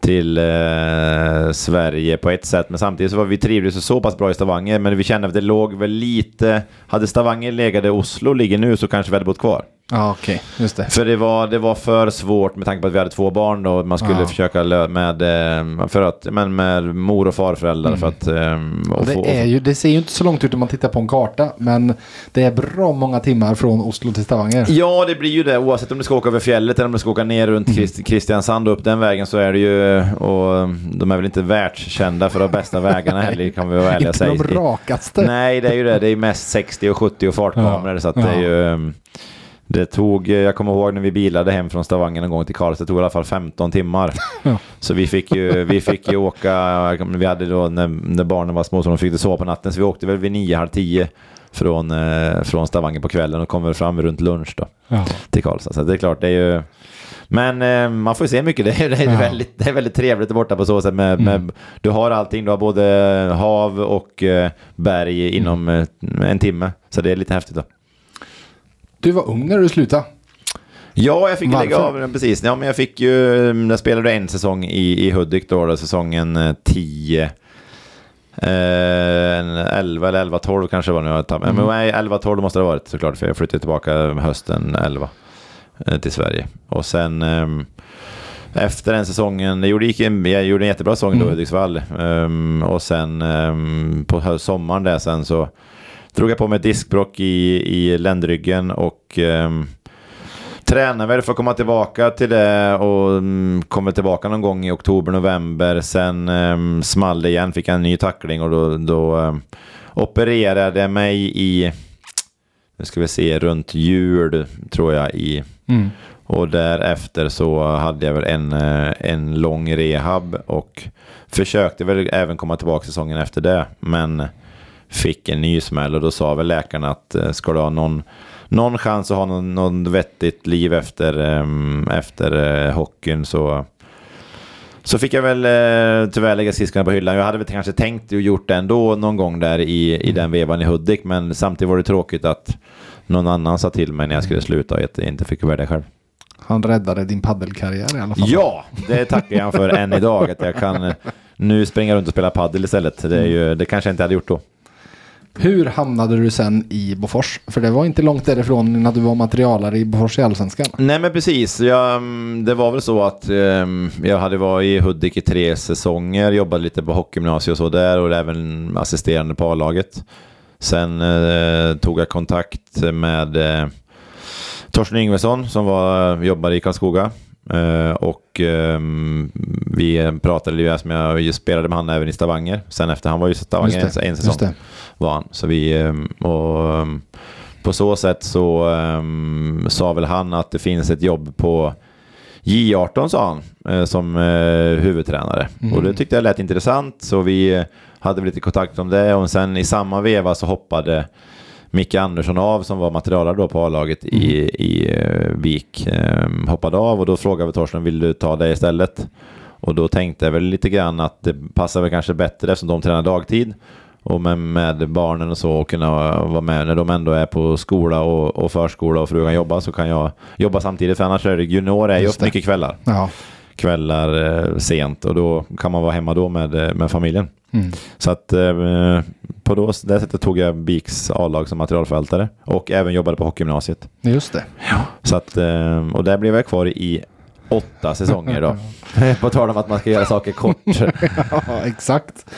[SPEAKER 2] till eh, Sverige på ett sätt, men samtidigt så var vi trivdes så pass bra i Stavanger, men vi kände att det låg väl lite, hade Stavanger legat där Oslo ligger nu så kanske vi hade bott kvar.
[SPEAKER 1] Ja, okej. Just det.
[SPEAKER 2] För det var, det var för svårt med tanke på att vi hade två barn då. Man skulle
[SPEAKER 1] Ja.
[SPEAKER 2] försöka med, eh, för att, men med mor och farföräldrar för att... eh, och
[SPEAKER 1] Och
[SPEAKER 2] få-
[SPEAKER 1] det, är ju, det ser ju inte så långt ut om man tittar på en karta. Men det är bra många timmar från Oslo till Stavanger.
[SPEAKER 2] Ja, det blir ju det. Oavsett om du ska åka över fjället eller om du ska åka ner runt Krist- Kristiansand och upp den vägen så är det ju... Och de är väl inte världskända för de bästa vägarna heller, kan vi vara ärliga och
[SPEAKER 1] Inte de rakaste.
[SPEAKER 2] Nej, det är ju det. Det är mest 60 och 70 och fartkameror. Så att det är ju... Det tog, jag kommer ihåg när vi bilade hem från Stavanger en gång till Karlstad, det tog i alla fall 15 timmar.
[SPEAKER 1] Ja.
[SPEAKER 2] Så vi fick ju, vi fick ju åka, vi hade då när, när barnen var små så de fick sova på natten, så vi åkte väl vid 9, halv 10 från, eh, från Stavanger på kvällen och kom väl fram runt lunch då
[SPEAKER 1] Ja.
[SPEAKER 2] till Karlstad. Så det är klart, det är ju... Men eh, man får se mycket. Det är, det, är
[SPEAKER 1] Ja.
[SPEAKER 2] väldigt, det är väldigt trevligt där borta på så sätt. Med, med, du har allting. Du har både hav och eh, berg inom eh, en timme. Så det är lite häftigt då.
[SPEAKER 1] Du var ung när du slutade.
[SPEAKER 2] Ja, jag fick
[SPEAKER 1] Varför?
[SPEAKER 2] lägga av den precis. Ja, men jag fick ju... Jag spelade en säsong i, i Hudik då, då säsongen eh, 10. Eh, en 11 eller 11-12 kanske var nu. Men nej, 11-12 måste det ha varit såklart, för jag flyttade tillbaka hösten 11 eh, till Sverige. Och sen ehm, efter den säsongen, jag gjorde, jag gjorde en jättebra säsong då i Hudiksvall. Ehm, och sen ehm, på sommaren där sen så drog jag på mig ett diskbråck i, i ländryggen och um, tränade väl för att komma tillbaka till det och um, kommer tillbaka någon gång i oktober, november. Sen um, small det igen, fick jag en ny tackling och då, då um, opererade mig i, nu ska vi se, runt jul tror jag i.
[SPEAKER 1] Mm.
[SPEAKER 2] Och därefter så hade jag väl en, eh, en lång rehab och försökte väl även komma tillbaka säsongen efter det. Men fick en ny smäll och då sa väl läkarna att eh, ska du ha någon, någon chans att ha någon, någon vettigt liv efter, ehm, efter eh, hockeyn så så fick jag väl eh, tyvärr lägga skridskorna på hyllan. Jag hade väl kanske tänkt och gjort det ändå någon gång där i, i den vevan i Hudik. Men samtidigt var det tråkigt att någon annan sa till mig när jag skulle sluta och jag inte fick det själv.
[SPEAKER 1] Han räddade din paddelkarriär i alla fall.
[SPEAKER 2] Ja, det tackar jag för än idag. Att jag kan nu springa runt och spela paddel istället. Det, är ju, det kanske jag inte hade gjort då.
[SPEAKER 1] Hur hamnade du sen i Bofors? För det var inte långt därifrån när du var materialare i Bofors i Allsvenskan.
[SPEAKER 2] Nej men precis, jag, mm, det var väl så att ehm, jag hade varit i Hudik i tre säsonger, jobbade lite på hockeygymnasiet och så där och även assisterande på A-laget. Sen eh, tog jag kontakt med eh, Torsten Yngvesson som var, jobbade i Karlskoga. Eh, och ehm, vi pratade ju jag spelade med han även i Stavanger. Sen efter han var ju i Stavanger
[SPEAKER 1] det,
[SPEAKER 2] en säsong. Var han. Så vi, ehm, och ehm, på så sätt så ehm, sa väl han att det finns ett jobb på J18 sa han eh, som eh, huvudtränare. Och det tyckte jag lät intressant så vi eh, hade lite kontakt om det och sen i samma veva så hoppade Micke Andersson av som var materialare då på A-laget i, i eh, Vik. hoppade av och då frågade vi Torsten, vill du ta det istället? Och då tänkte jag väl lite grann att det passar väl kanske bättre eftersom de tränar dagtid och med, med barnen och så och kunna vara med när de ändå är på skola och, och förskola och frugan jobbar så kan jag jobba samtidigt för annars är det junior är ju
[SPEAKER 1] Just
[SPEAKER 2] mycket kvällar.
[SPEAKER 1] Ja.
[SPEAKER 2] Kvällar eh, sent och då kan man vara hemma då med, eh, med familjen.
[SPEAKER 1] Mm.
[SPEAKER 2] Så att eh, på då, det sättet tog jag BIKs A-lag som materialförvaltare och även jobbade på hockeygymnasiet.
[SPEAKER 1] Just det.
[SPEAKER 2] Så att, eh, och där blev jag kvar i åtta säsonger då. på tal om att man ska göra saker kort.
[SPEAKER 1] Ja, exakt.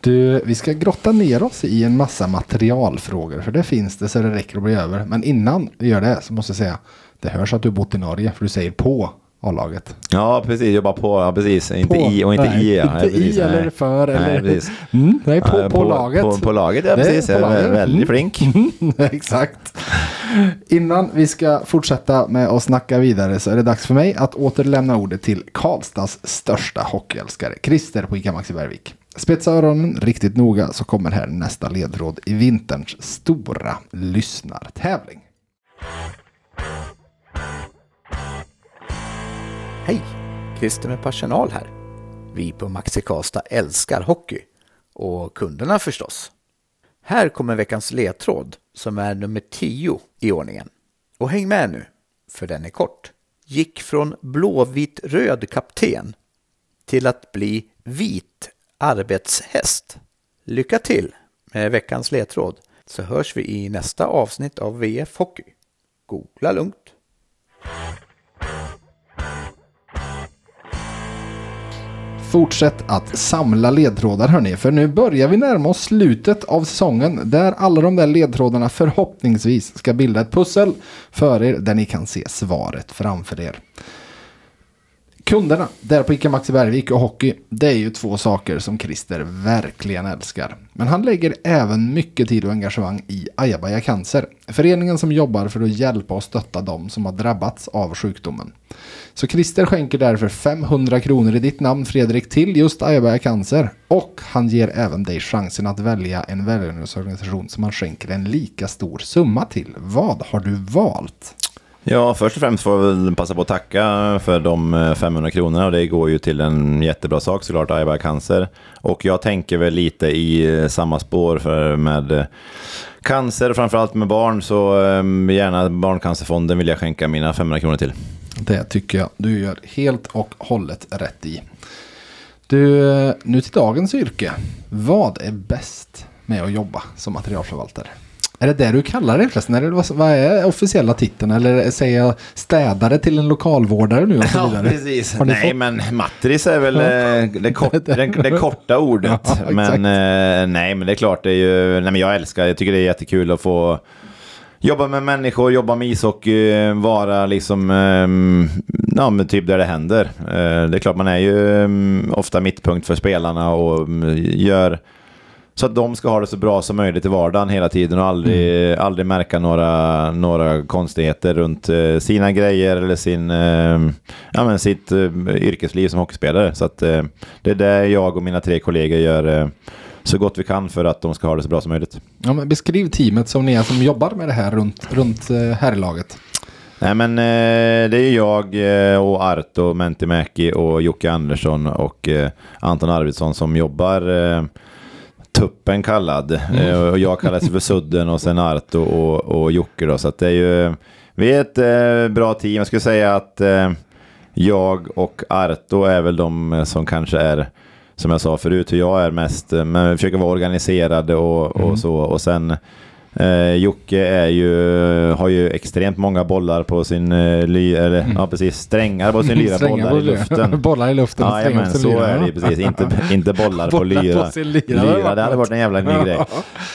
[SPEAKER 1] Du, vi ska grotta ner oss i en massa materialfrågor. För det finns det så det räcker att bli över. Men innan vi gör det så måste jag säga. Det hörs att du bott i Norge. För du säger på A-laget.
[SPEAKER 2] Ja, precis. Jobba på. Ja, precis. Inte
[SPEAKER 1] På.
[SPEAKER 2] i och inte
[SPEAKER 1] Nej,
[SPEAKER 2] i. Ja.
[SPEAKER 1] Inte
[SPEAKER 2] Nej, precis.
[SPEAKER 1] i eller
[SPEAKER 2] Nej.
[SPEAKER 1] för.
[SPEAKER 2] Nej,
[SPEAKER 1] eller...
[SPEAKER 2] precis.
[SPEAKER 1] Mm, nej, på,
[SPEAKER 2] Ja,
[SPEAKER 1] på, laget.
[SPEAKER 2] På, på laget, ja precis.
[SPEAKER 1] på laget.
[SPEAKER 2] väldigt
[SPEAKER 1] Mm.
[SPEAKER 2] flink.
[SPEAKER 1] Exakt. Innan vi ska fortsätta med att snacka vidare så är det dags för mig att återlämna ordet till Karlstads största hockeyälskare, Christer på ICA Maxi Bergvik. Spetsa öronen riktigt noga så kommer här nästa ledtråd i vinterns stora lyssnartävling.
[SPEAKER 6] Hej! Christer med personal här. Vi på Maxi Karlstad älskar hockey. Och kunderna förstås. Här kommer veckans ledtråd som är nummer 10 i ordningen. Och häng med nu, för den är kort. Gick från blåvit-röd kapten till att bli vit arbetshäst. Lycka till med veckans ledtråd så hörs vi i nästa avsnitt av VF Hockey. Googla lugnt.
[SPEAKER 1] Fortsätt att samla ledtrådar hörni, för nu börjar vi närma oss slutet av säsongen där alla de där ledtrådarna förhoppningsvis ska bilda ett pussel för er där ni kan se svaret framför er. Kunderna där på ICA Maxi Bergvik och hockey, det är ju två saker som Christer verkligen älskar. Men han lägger även mycket tid och engagemang i Ajabaja Cancer, föreningen som jobbar för att hjälpa och stötta dem som har drabbats av sjukdomen. Så Christer skänker därför 500 kronor i ditt namn Fredrik till just Ajabaja Cancer. Och han ger även dig chansen att välja en välgörenhetsorganisation som han skänker en lika stor summa till. Vad har du valt?
[SPEAKER 2] Ja, först och främst får jag väl passa på att tacka för de eh, 500 kronorna och det går ju till en jättebra sak såklart, Ajabaja Cancer. Och jag tänker väl lite i eh, samma spår för med eh, cancer och framförallt med barn så gärna Barncancerfonden vill jag skänka mina 500 kronor till.
[SPEAKER 1] Det tycker jag du gör helt och hållet rätt i. Du, nu till dagens yrke. Vad är bäst med att jobba som materialförvaltare? Är det det du kallar det förresten? Eller vad, vad är officiella titeln? Eller säger jag städare till en lokalvårdare nu och så vidare?
[SPEAKER 2] precis. Nej,
[SPEAKER 1] fått-
[SPEAKER 2] men matris är väl eh, det, kort, det, det korta ordet.
[SPEAKER 1] Ja,
[SPEAKER 2] men eh, nej, men det är klart, det är ju, nej, men jag älskar, jag tycker det är jättekul att få jobba med människor, jobba med ishockey, vara liksom, eh, ja men typ där det händer. Eh, det är klart, man är ju eh, ofta mittpunkt för spelarna och mm, gör Så att de ska ha det så bra som möjligt i vardagen hela tiden och aldrig,
[SPEAKER 1] Mm.
[SPEAKER 2] aldrig märka några, några konstigheter runt eh, sina grejer eller sin, eh, ja, men sitt eh, yrkesliv som hockeyspelare. Så att, det är det jag och mina tre kollegor gör så gott vi kan för att de ska ha det så bra som möjligt.
[SPEAKER 1] Ja, men beskriv teamet som ni är som jobbar med det här runt, runt herrlaget.
[SPEAKER 2] Nej men eh, det är jag eh, och Arto Mentimäki och Jocke Andersson och eh, Anton Arvidsson som jobbar Tuppen kallad. Eh, och jag kallas för Sudden och sen Arto och, och Jocke då. Så att det är ju, vi är ett eh, bra team. Jag skulle säga att eh, jag och Arto är väl de som kanske är som jag sa förut, hur jag är mest, men vi försöker vara organiserade och, och så. Och sen eh, Jocke är ju, har ju extremt många bollar på sin, eh, ly, eller ja precis, strängar på sin lyra, bollar i
[SPEAKER 1] på
[SPEAKER 2] luften.
[SPEAKER 1] bollar i luften.
[SPEAKER 2] Ja,
[SPEAKER 1] strängar
[SPEAKER 2] men
[SPEAKER 1] på
[SPEAKER 2] så
[SPEAKER 1] lyra.
[SPEAKER 2] är det ju precis. Inte, inte bollar på
[SPEAKER 1] Bollar på
[SPEAKER 2] lyra.
[SPEAKER 1] sin lyra, det
[SPEAKER 2] lyra. Det hade
[SPEAKER 1] varit
[SPEAKER 2] en jävla ny grej.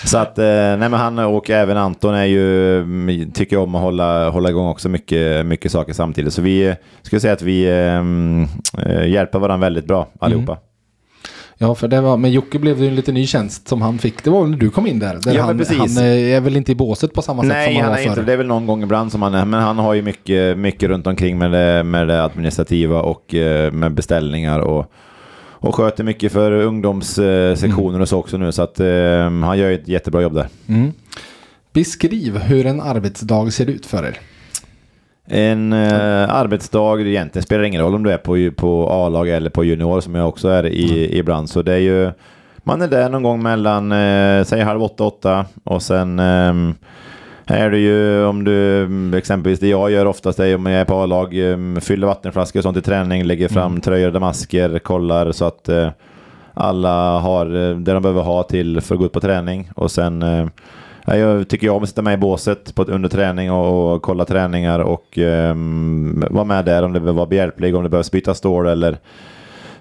[SPEAKER 2] Så att, eh, nej men han och även Anton är ju, mm, tycker om att hålla, hålla igång också mycket, mycket saker samtidigt. Så vi eh, skulle säga att vi eh, hjälper varandra väldigt bra allihopa.
[SPEAKER 1] Mm. Ja, för det var, med Jocke blev ju en lite ny tjänst som han fick. Det var väl när du kom in där. där
[SPEAKER 2] Ja, men
[SPEAKER 1] han, han eh, är väl inte i båset på samma sätt
[SPEAKER 2] Nej,
[SPEAKER 1] som han,
[SPEAKER 2] han
[SPEAKER 1] var
[SPEAKER 2] är inte,
[SPEAKER 1] förr.
[SPEAKER 2] det är väl någon gång ibland som han är, men han har ju mycket, mycket runt omkring med det, med det administrativa och eh, med beställningar och, och sköter mycket för ungdomssektioner och så också nu, så att eh, han gör ett jättebra jobb där.
[SPEAKER 1] Mm. Beskriv hur en arbetsdag ser ut för er.
[SPEAKER 2] En eh, arbetsdag, egentligen spelar det ingen roll om du är på, på A-lag eller på junior som jag också är i, ibland. Så det är ju, man är där någon gång mellan, eh, säg halv åtta, åtta. Och sen eh, är det ju om du, exempelvis det jag gör oftast är om jag är på A-lag, eh, fyller vattenflaskor och sånt i träning, lägger fram tröjor, damasker, kollar så att eh, alla har eh, det de behöver ha till för att gå ut på träning. Och sen eh, Jag tycker jag om att sitta med i båset på, under träning och, och kolla träningar och um, vara med där om det behöver vara behjälplig, om det behövs byta stål eller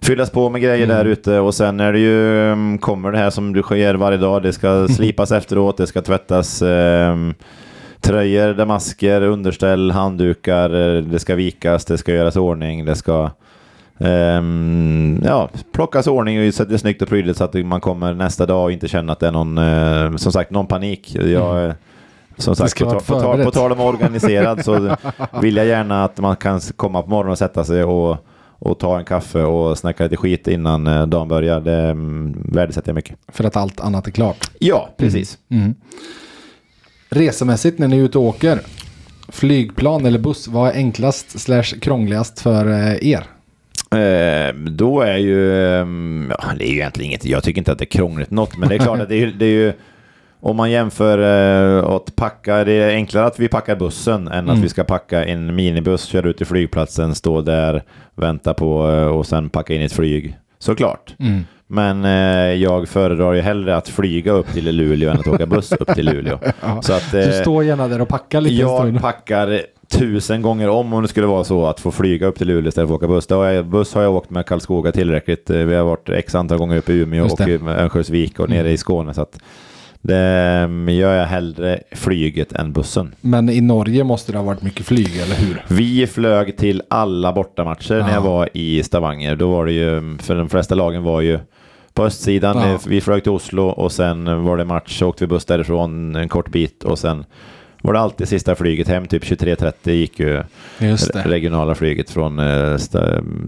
[SPEAKER 2] fyllas på med grejer där ute. Och sen är det ju, um, kommer det här som du sker varje dag, det ska slipas efteråt, det ska tvättas um, tröjor, damasker, underställ, handdukar, eh, det ska vikas, det ska göras ordning, det ska Ehm, ja, plockas ordning och sätta snyggt och prydligt så att man kommer nästa dag och inte känner att det är någon, eh, som sagt, någon panik. Jag, eh, som sagt, på, på, ta-
[SPEAKER 1] förberett.
[SPEAKER 2] på tal om organiserad så vill jag gärna att man kan komma på morgonen och sätta sig och, och ta en kaffe och snacka lite skit innan eh, dagen börjar. Det mm, värdesätter jag mycket.
[SPEAKER 1] För att allt annat är klart.
[SPEAKER 2] Ja, precis.
[SPEAKER 1] Mm. Resemässigt när ni är ute och åker. Flygplan eller buss, vad är enklast slash krångligast för er?
[SPEAKER 2] Eh, då är ju, ehm, ja, det är ju egentligen inget, jag tycker inte att det är krångligt något, men det är klart att det är, det är ju, om man jämför eh, att packa, det är enklare att vi packar bussen än att vi ska packa en minibuss, köra ut till flygplatsen, stå där, vänta på eh, och sen packa in ett flyg. Såklart. Men eh, jag föredrar ju hellre att flyga upp till Luleå än att åka buss upp till Luleå. Så att,
[SPEAKER 1] Du
[SPEAKER 2] eh,
[SPEAKER 1] står gärna där och packar lite
[SPEAKER 2] jag packar tusen gånger om om det skulle vara så att få flyga upp till Luleå istället för att åka buss. Har jag, buss har jag åkt med Karlskoga tillräckligt. Eh, Vi har varit x antal gånger uppe i Umeå och Örnsköldsvik och nere i Skåne. Så att det mm, gör jag hellre flyget än bussen.
[SPEAKER 1] Men i Norge måste det ha varit mycket flyg, eller hur?
[SPEAKER 2] Vi flög till alla bortamatcher när
[SPEAKER 1] Ja.
[SPEAKER 2] jag var i Stavanger. Då var det ju, för de flesta lagen var ju på östsidan.
[SPEAKER 1] Ja.
[SPEAKER 2] Vi flög till Oslo och sen var det match, så åkte vi buss därifrån en kort bit och sen var det alltid sista flyget hem, typ 23.30 gick ju
[SPEAKER 1] Just det.
[SPEAKER 2] regionala flyget från, eh,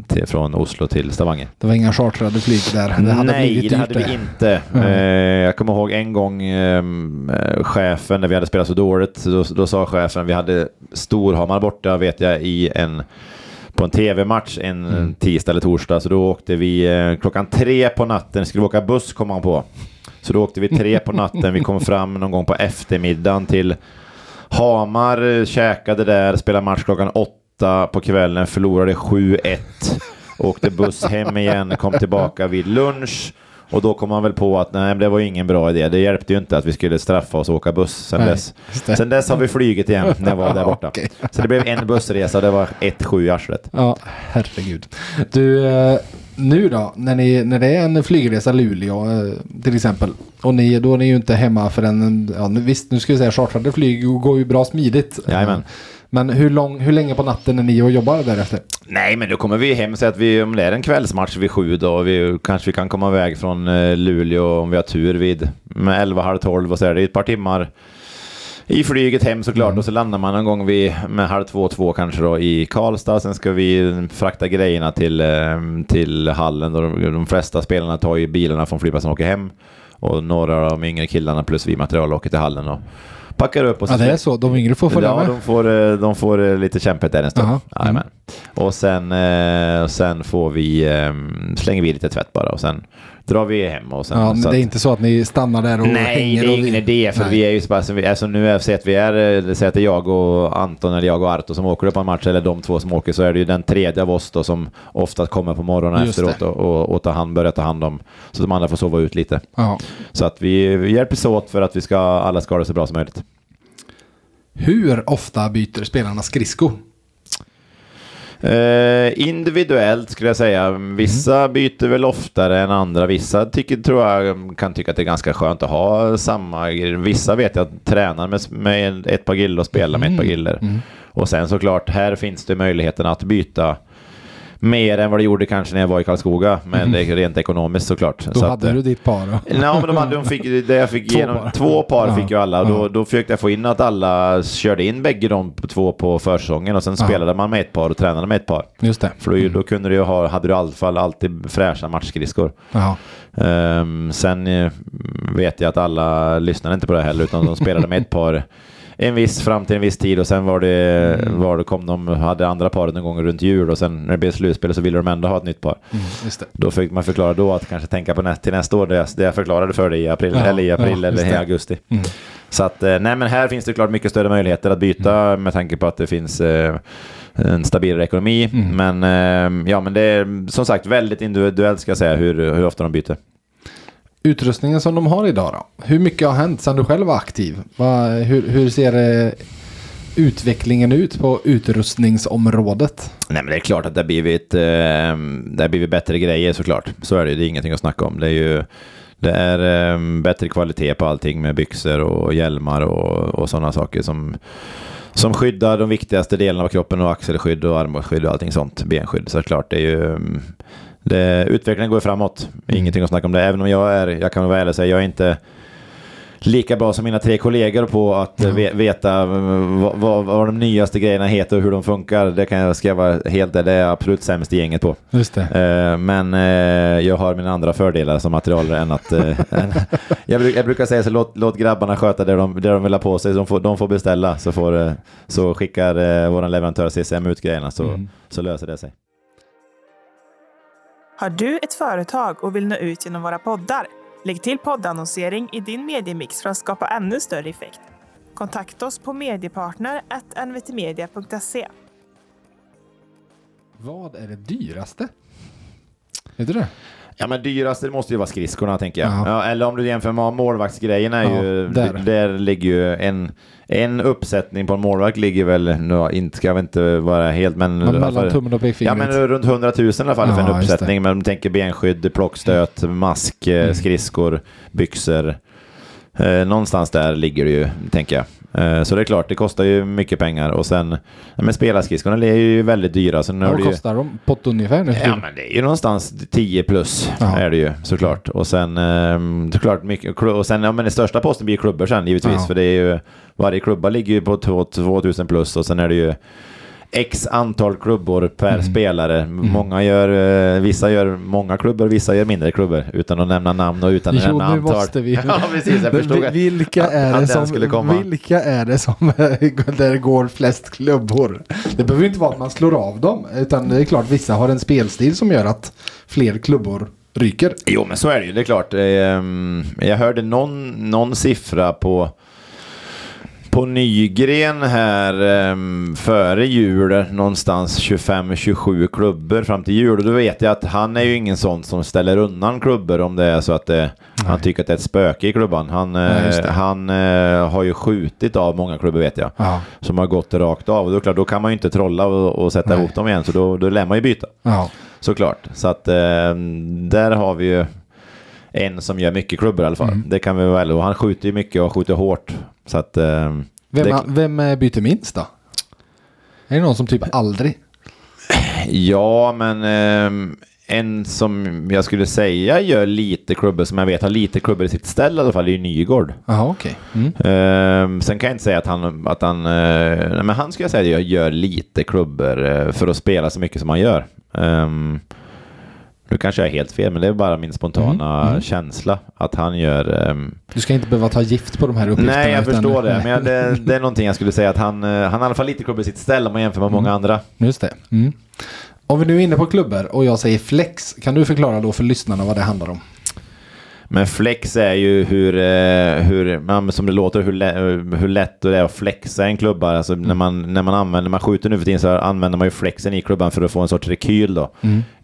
[SPEAKER 2] till, från Oslo till Stavanger.
[SPEAKER 1] Det var inga chartrade flyg där. Det hade
[SPEAKER 2] Nej,
[SPEAKER 1] blivit
[SPEAKER 2] det hade vi inte. Eh, jag kommer ihåg en gång ehm, eh, chefen, när vi hade spelat så dåligt, då, då sa chefen, vi hade Storhammar borta vet jag i en på en tv-match en tisdag eller torsdag, så då åkte vi klockan tre på natten, skulle vi åka buss kom han på. Så då åkte vi tre på natten, vi kom fram någon gång på eftermiddagen till Hamar, eh, käkade där, spelade match klockan åtta på kvällen, förlorade 7-1. Åkte buss hem igen, kom tillbaka vid lunch. Och då kom man väl på att nej, det var ingen bra idé. Det hjälpte ju inte att vi skulle straffa oss och åka buss sen
[SPEAKER 1] Nej,
[SPEAKER 2] dess.
[SPEAKER 1] det.
[SPEAKER 2] Sen dess har vi flugit igen när jag var där borta.
[SPEAKER 1] Okej.
[SPEAKER 2] Så det blev en bussresa och det var 1-7 i arslet.
[SPEAKER 1] Ja, herregud. Du, eh, Nu då, när, ni, när det är en flygresa Luleå eh, till exempel. Och ni, då är ni ju inte hemma förrän, ja, nu, visst nu ska vi säga chartrade flyg går ju bra smidigt.
[SPEAKER 2] Jajamän.
[SPEAKER 1] Men hur, lång, hur länge på natten är ni och jobbar därefter?
[SPEAKER 2] Nej, men då kommer vi hem så att vi, om det är en kvällsmatch vid sju då, vi, kanske vi kan komma iväg från eh, Luleå om vi har tur vid med elva, halv tolv och så är det ett par timmar i flyget hem såklart och så landar man någon gång vid med halv två, två kanske då i Karlstad. Sen ska vi frakta grejerna till, eh, till hallen. Då de, de flesta spelarna tar ju bilarna från flygplatsen och åker hem. Och några av de yngre killarna plus vi material åker till hallen och packar upp. Och
[SPEAKER 1] Ja, det är så. De yngre får följa
[SPEAKER 2] Ja,
[SPEAKER 1] med.
[SPEAKER 2] de får, eh, de får eh, lite kämpigt där en stund.
[SPEAKER 1] Jaha.
[SPEAKER 2] Jajamän. Och sen, sen får vi, slänger vi lite tvätt bara och sen drar vi hem. Och sen,
[SPEAKER 1] Ja, men det är
[SPEAKER 2] att-
[SPEAKER 1] inte så att ni stannar där och
[SPEAKER 2] Nej,
[SPEAKER 1] hänger
[SPEAKER 2] det är ingen idé för
[SPEAKER 1] Nej.
[SPEAKER 2] vi är ju så pass, alltså nu är, att vi är, säg att det är jag och Anton eller jag och Arto som åker upp på en match eller de två som åker så är det ju den tredje av oss då som oftast kommer på morgonen
[SPEAKER 1] Just
[SPEAKER 2] efteråt och, och, och tar hand, börjar ta hand om så de andra får sova ut lite.
[SPEAKER 1] Ja.
[SPEAKER 2] Så att vi, vi hjälps åt för att vi ska alla ska ha det så bra som möjligt.
[SPEAKER 1] Hur ofta byter spelarna skridskor?
[SPEAKER 2] Eh, individuellt skulle jag säga. Vissa byter väl oftare än andra. Vissa tycker, tror jag kan tycka att det är ganska skönt att ha samma. Vissa vet jag tränar med, med ett par giller och spelar med ett par giller. Och sen såklart, här finns det möjligheten att byta mer än vad det gjorde kanske när jag var i Karlskoga. Men det är rent ekonomiskt såklart.
[SPEAKER 1] Då
[SPEAKER 2] Så att,
[SPEAKER 1] hade
[SPEAKER 2] eh,
[SPEAKER 1] du ditt par. då.
[SPEAKER 2] Ja, men de, hade, de fick, det jag fick
[SPEAKER 1] Två
[SPEAKER 2] igenom,
[SPEAKER 1] par.
[SPEAKER 2] två par
[SPEAKER 1] Ja.
[SPEAKER 2] fick ju alla. Och då, då försökte jag få in att alla körde in bägge de två på försäsongen och sen
[SPEAKER 1] Ja.
[SPEAKER 2] spelade man med ett par och tränade med ett par.
[SPEAKER 1] Just det.
[SPEAKER 2] För då, då kunde du ju ha, hade du i alla fall alltid fräscha matchskridskor.
[SPEAKER 1] Ja.
[SPEAKER 2] Ehm, sen eh, vet jag att alla lyssnade inte på det heller utan de spelade med ett par en viss fram till en viss tid och sen var det,
[SPEAKER 1] Mm.
[SPEAKER 2] var det kom de hade andra paret någon gång runt jul och sen när det blev slutspel så ville de ändå ha ett nytt par.
[SPEAKER 1] Mm.
[SPEAKER 2] Då fick man förklara då att kanske tänka på nä till nästa år det jag, det jag förklarade för dig i april
[SPEAKER 1] Ja,
[SPEAKER 2] eller i april
[SPEAKER 1] ja,
[SPEAKER 2] eller i augusti.
[SPEAKER 1] Mm.
[SPEAKER 2] Så att eh, nej men här finns det klart mycket större möjligheter att byta
[SPEAKER 1] Mm.
[SPEAKER 2] med tanke på att det finns eh, en stabilare ekonomi.
[SPEAKER 1] Mm.
[SPEAKER 2] Men eh, ja men det är som sagt väldigt individuellt ska jag säga hur, hur ofta de byter.
[SPEAKER 1] Utrustningen som de har idag då? Hur mycket har hänt sedan du själv var aktiv? Va, hur, hur ser eh, utvecklingen ut på utrustningsområdet?
[SPEAKER 2] Nej men det är klart att det har blivit, eh, det har blivit bättre grejer såklart. Så är det ju, det är ingenting att snacka om. Det är ju det är eh, bättre kvalitet på allting med byxor och hjälmar och, och sådana saker som, som skyddar de viktigaste delarna av kroppen och axelskydd och armskydd och allting sånt. Benskydd. såklart. det är ju mm, det, utvecklingen går framåt. Ingenting att snacka om det. Även om jag är, jag kan vara ärlig och säga, jag är inte lika bra som mina tre kollegor på att ve- veta vad, vad, vad de nyaste grejerna heter och hur de funkar. Det kan jag vara helt ärlig, det är jag absolut sämst i gänget på.
[SPEAKER 1] Just det.
[SPEAKER 2] Eh, Men eh, jag har mina andra fördelar som materialare än att... eh, än, jag, jag brukar säga så låt, låt grabbarna sköta det de, det de vill ha på sig. De får, de får beställa så, får, så skickar vår leverantör CCM ut grejerna så,
[SPEAKER 1] Mm.
[SPEAKER 2] så löser det sig.
[SPEAKER 7] Har du ett företag och vill nå ut genom våra poddar? Lägg till poddannonsering i din mediemix för att skapa ännu större effekt. Kontakta oss på mediepartner.nvtmedia.se.
[SPEAKER 1] Vad är det dyraste? Vet du det?
[SPEAKER 2] Ja men dyrast det måste ju vara skridskorna tänker jag.
[SPEAKER 1] Ja.
[SPEAKER 2] Ja, eller om du jämför med målvaktsgrejerna
[SPEAKER 1] Ja,
[SPEAKER 2] ju,
[SPEAKER 1] där.
[SPEAKER 2] där. ligger ju en, en uppsättning på en målvakt ligger väl, nu, inte ska jag inte vara helt men...
[SPEAKER 1] Men mellan
[SPEAKER 2] för-
[SPEAKER 1] tummen och
[SPEAKER 2] Ja
[SPEAKER 1] pekfingret.
[SPEAKER 2] men runt 100 000 i alla fall för
[SPEAKER 1] Ja,
[SPEAKER 2] en
[SPEAKER 1] just
[SPEAKER 2] uppsättning. Men tänker benskydd, plockstöt, mask, eh,
[SPEAKER 1] Mm.
[SPEAKER 2] skridskor, byxor. Eh, någonstans där ligger det ju, tänker jag. Eh, så det är klart, det kostar ju mycket pengar. Och sen, men spelarskridskorna är ju väldigt dyra. Så nu
[SPEAKER 1] Ja, Vad
[SPEAKER 2] du ju,
[SPEAKER 1] kostar de på ett ungefär nu?
[SPEAKER 2] Ja men det är ju någonstans 10 plus
[SPEAKER 1] Ja.
[SPEAKER 2] är det ju såklart. Och sen ehm, såklart mycket, och sen ja, men den största posten blir klubbor sen givetvis.
[SPEAKER 1] Ja.
[SPEAKER 2] För det är ju, varje klubba ligger ju på 2 2000 plus och sen är det ju X antal klubbor per
[SPEAKER 1] Mm.
[SPEAKER 2] spelare. Många gör, eh, vissa gör många klubbor, vissa gör mindre klubbor. Utan att nämna namn och utan att
[SPEAKER 1] Jo,
[SPEAKER 2] nämna antal.
[SPEAKER 1] måste vi.
[SPEAKER 2] Ja, precis. Jag förstod att-
[SPEAKER 1] vilka
[SPEAKER 2] att-
[SPEAKER 1] är
[SPEAKER 2] att
[SPEAKER 1] det
[SPEAKER 2] den
[SPEAKER 1] som,
[SPEAKER 2] skulle komma.
[SPEAKER 1] vilka är det som där går flest klubbor? Det behöver inte vara att man slår av dem. Utan det är klart vissa har en spelstil som gör att fler klubbor ryker.
[SPEAKER 2] Jo, men så är det ju. Det är klart. Ehm, Jag hörde någon, någon siffra på På Nygren här um, före jul, någonstans 25-27 klubbor fram till jul. Och då vet jag att han är ju ingen sån som ställer undan klubbor om det är så att det, han tycker att det är ett spöke i klubban. Han,
[SPEAKER 1] just
[SPEAKER 2] eh, han eh, har ju skjutit av många klubbor vet jag.
[SPEAKER 1] Ja.
[SPEAKER 2] Som har gått rakt av. Och då, klart, då kan man ju inte trolla och, och sätta
[SPEAKER 1] Nej.
[SPEAKER 2] ihop dem igen. Så då, då lär man ju byta.
[SPEAKER 1] Ja.
[SPEAKER 2] Såklart. Så att eh, där har vi ju en som gör mycket klubbor i alla fall.
[SPEAKER 1] Mm.
[SPEAKER 2] Det kan vi väl. Och han skjuter ju mycket och skjuter hårt. Så att... Eh,
[SPEAKER 1] Vem,
[SPEAKER 2] det,
[SPEAKER 1] vem eh, byter minst då? Är det någon som typ aldrig?
[SPEAKER 2] ja, men ehm, en som jag skulle säga gör lite klubbor som jag vet har lite klubbor i sitt ställ i alla fall är ju Nygård.
[SPEAKER 1] Jaha, okej. Mm.
[SPEAKER 2] Ehm, sen kan jag inte säga att han, att han, eh, nej, men han skulle jag säga gör, gör lite klubbor eh, för att spela så mycket som han gör. Um, nu kanske jag är helt fel, men det är bara min spontana
[SPEAKER 1] Mm, mm.
[SPEAKER 2] känsla att han gör ehm,
[SPEAKER 1] Du ska inte behöva ta gift på de här uppgifterna.
[SPEAKER 2] Nej, jag
[SPEAKER 1] utan-
[SPEAKER 2] förstår det. Men jag, det, det är någonting jag skulle säga att han, eh, han i alla fall lite klubbor i sitt ställ om man jämför med många andra.
[SPEAKER 1] Just det. Mm. Om vi nu är inne på klubbor och jag säger flex, kan du förklara då för lyssnarna vad det handlar om?
[SPEAKER 2] Men flex är ju hur, eh, hur som det låter, hur, lä, hur lätt det är att flexa en klubba. Alltså när, man, när man använder, man skjuter nu för tiden så använder man ju flexen i klubban för att få en sorts rekyl då.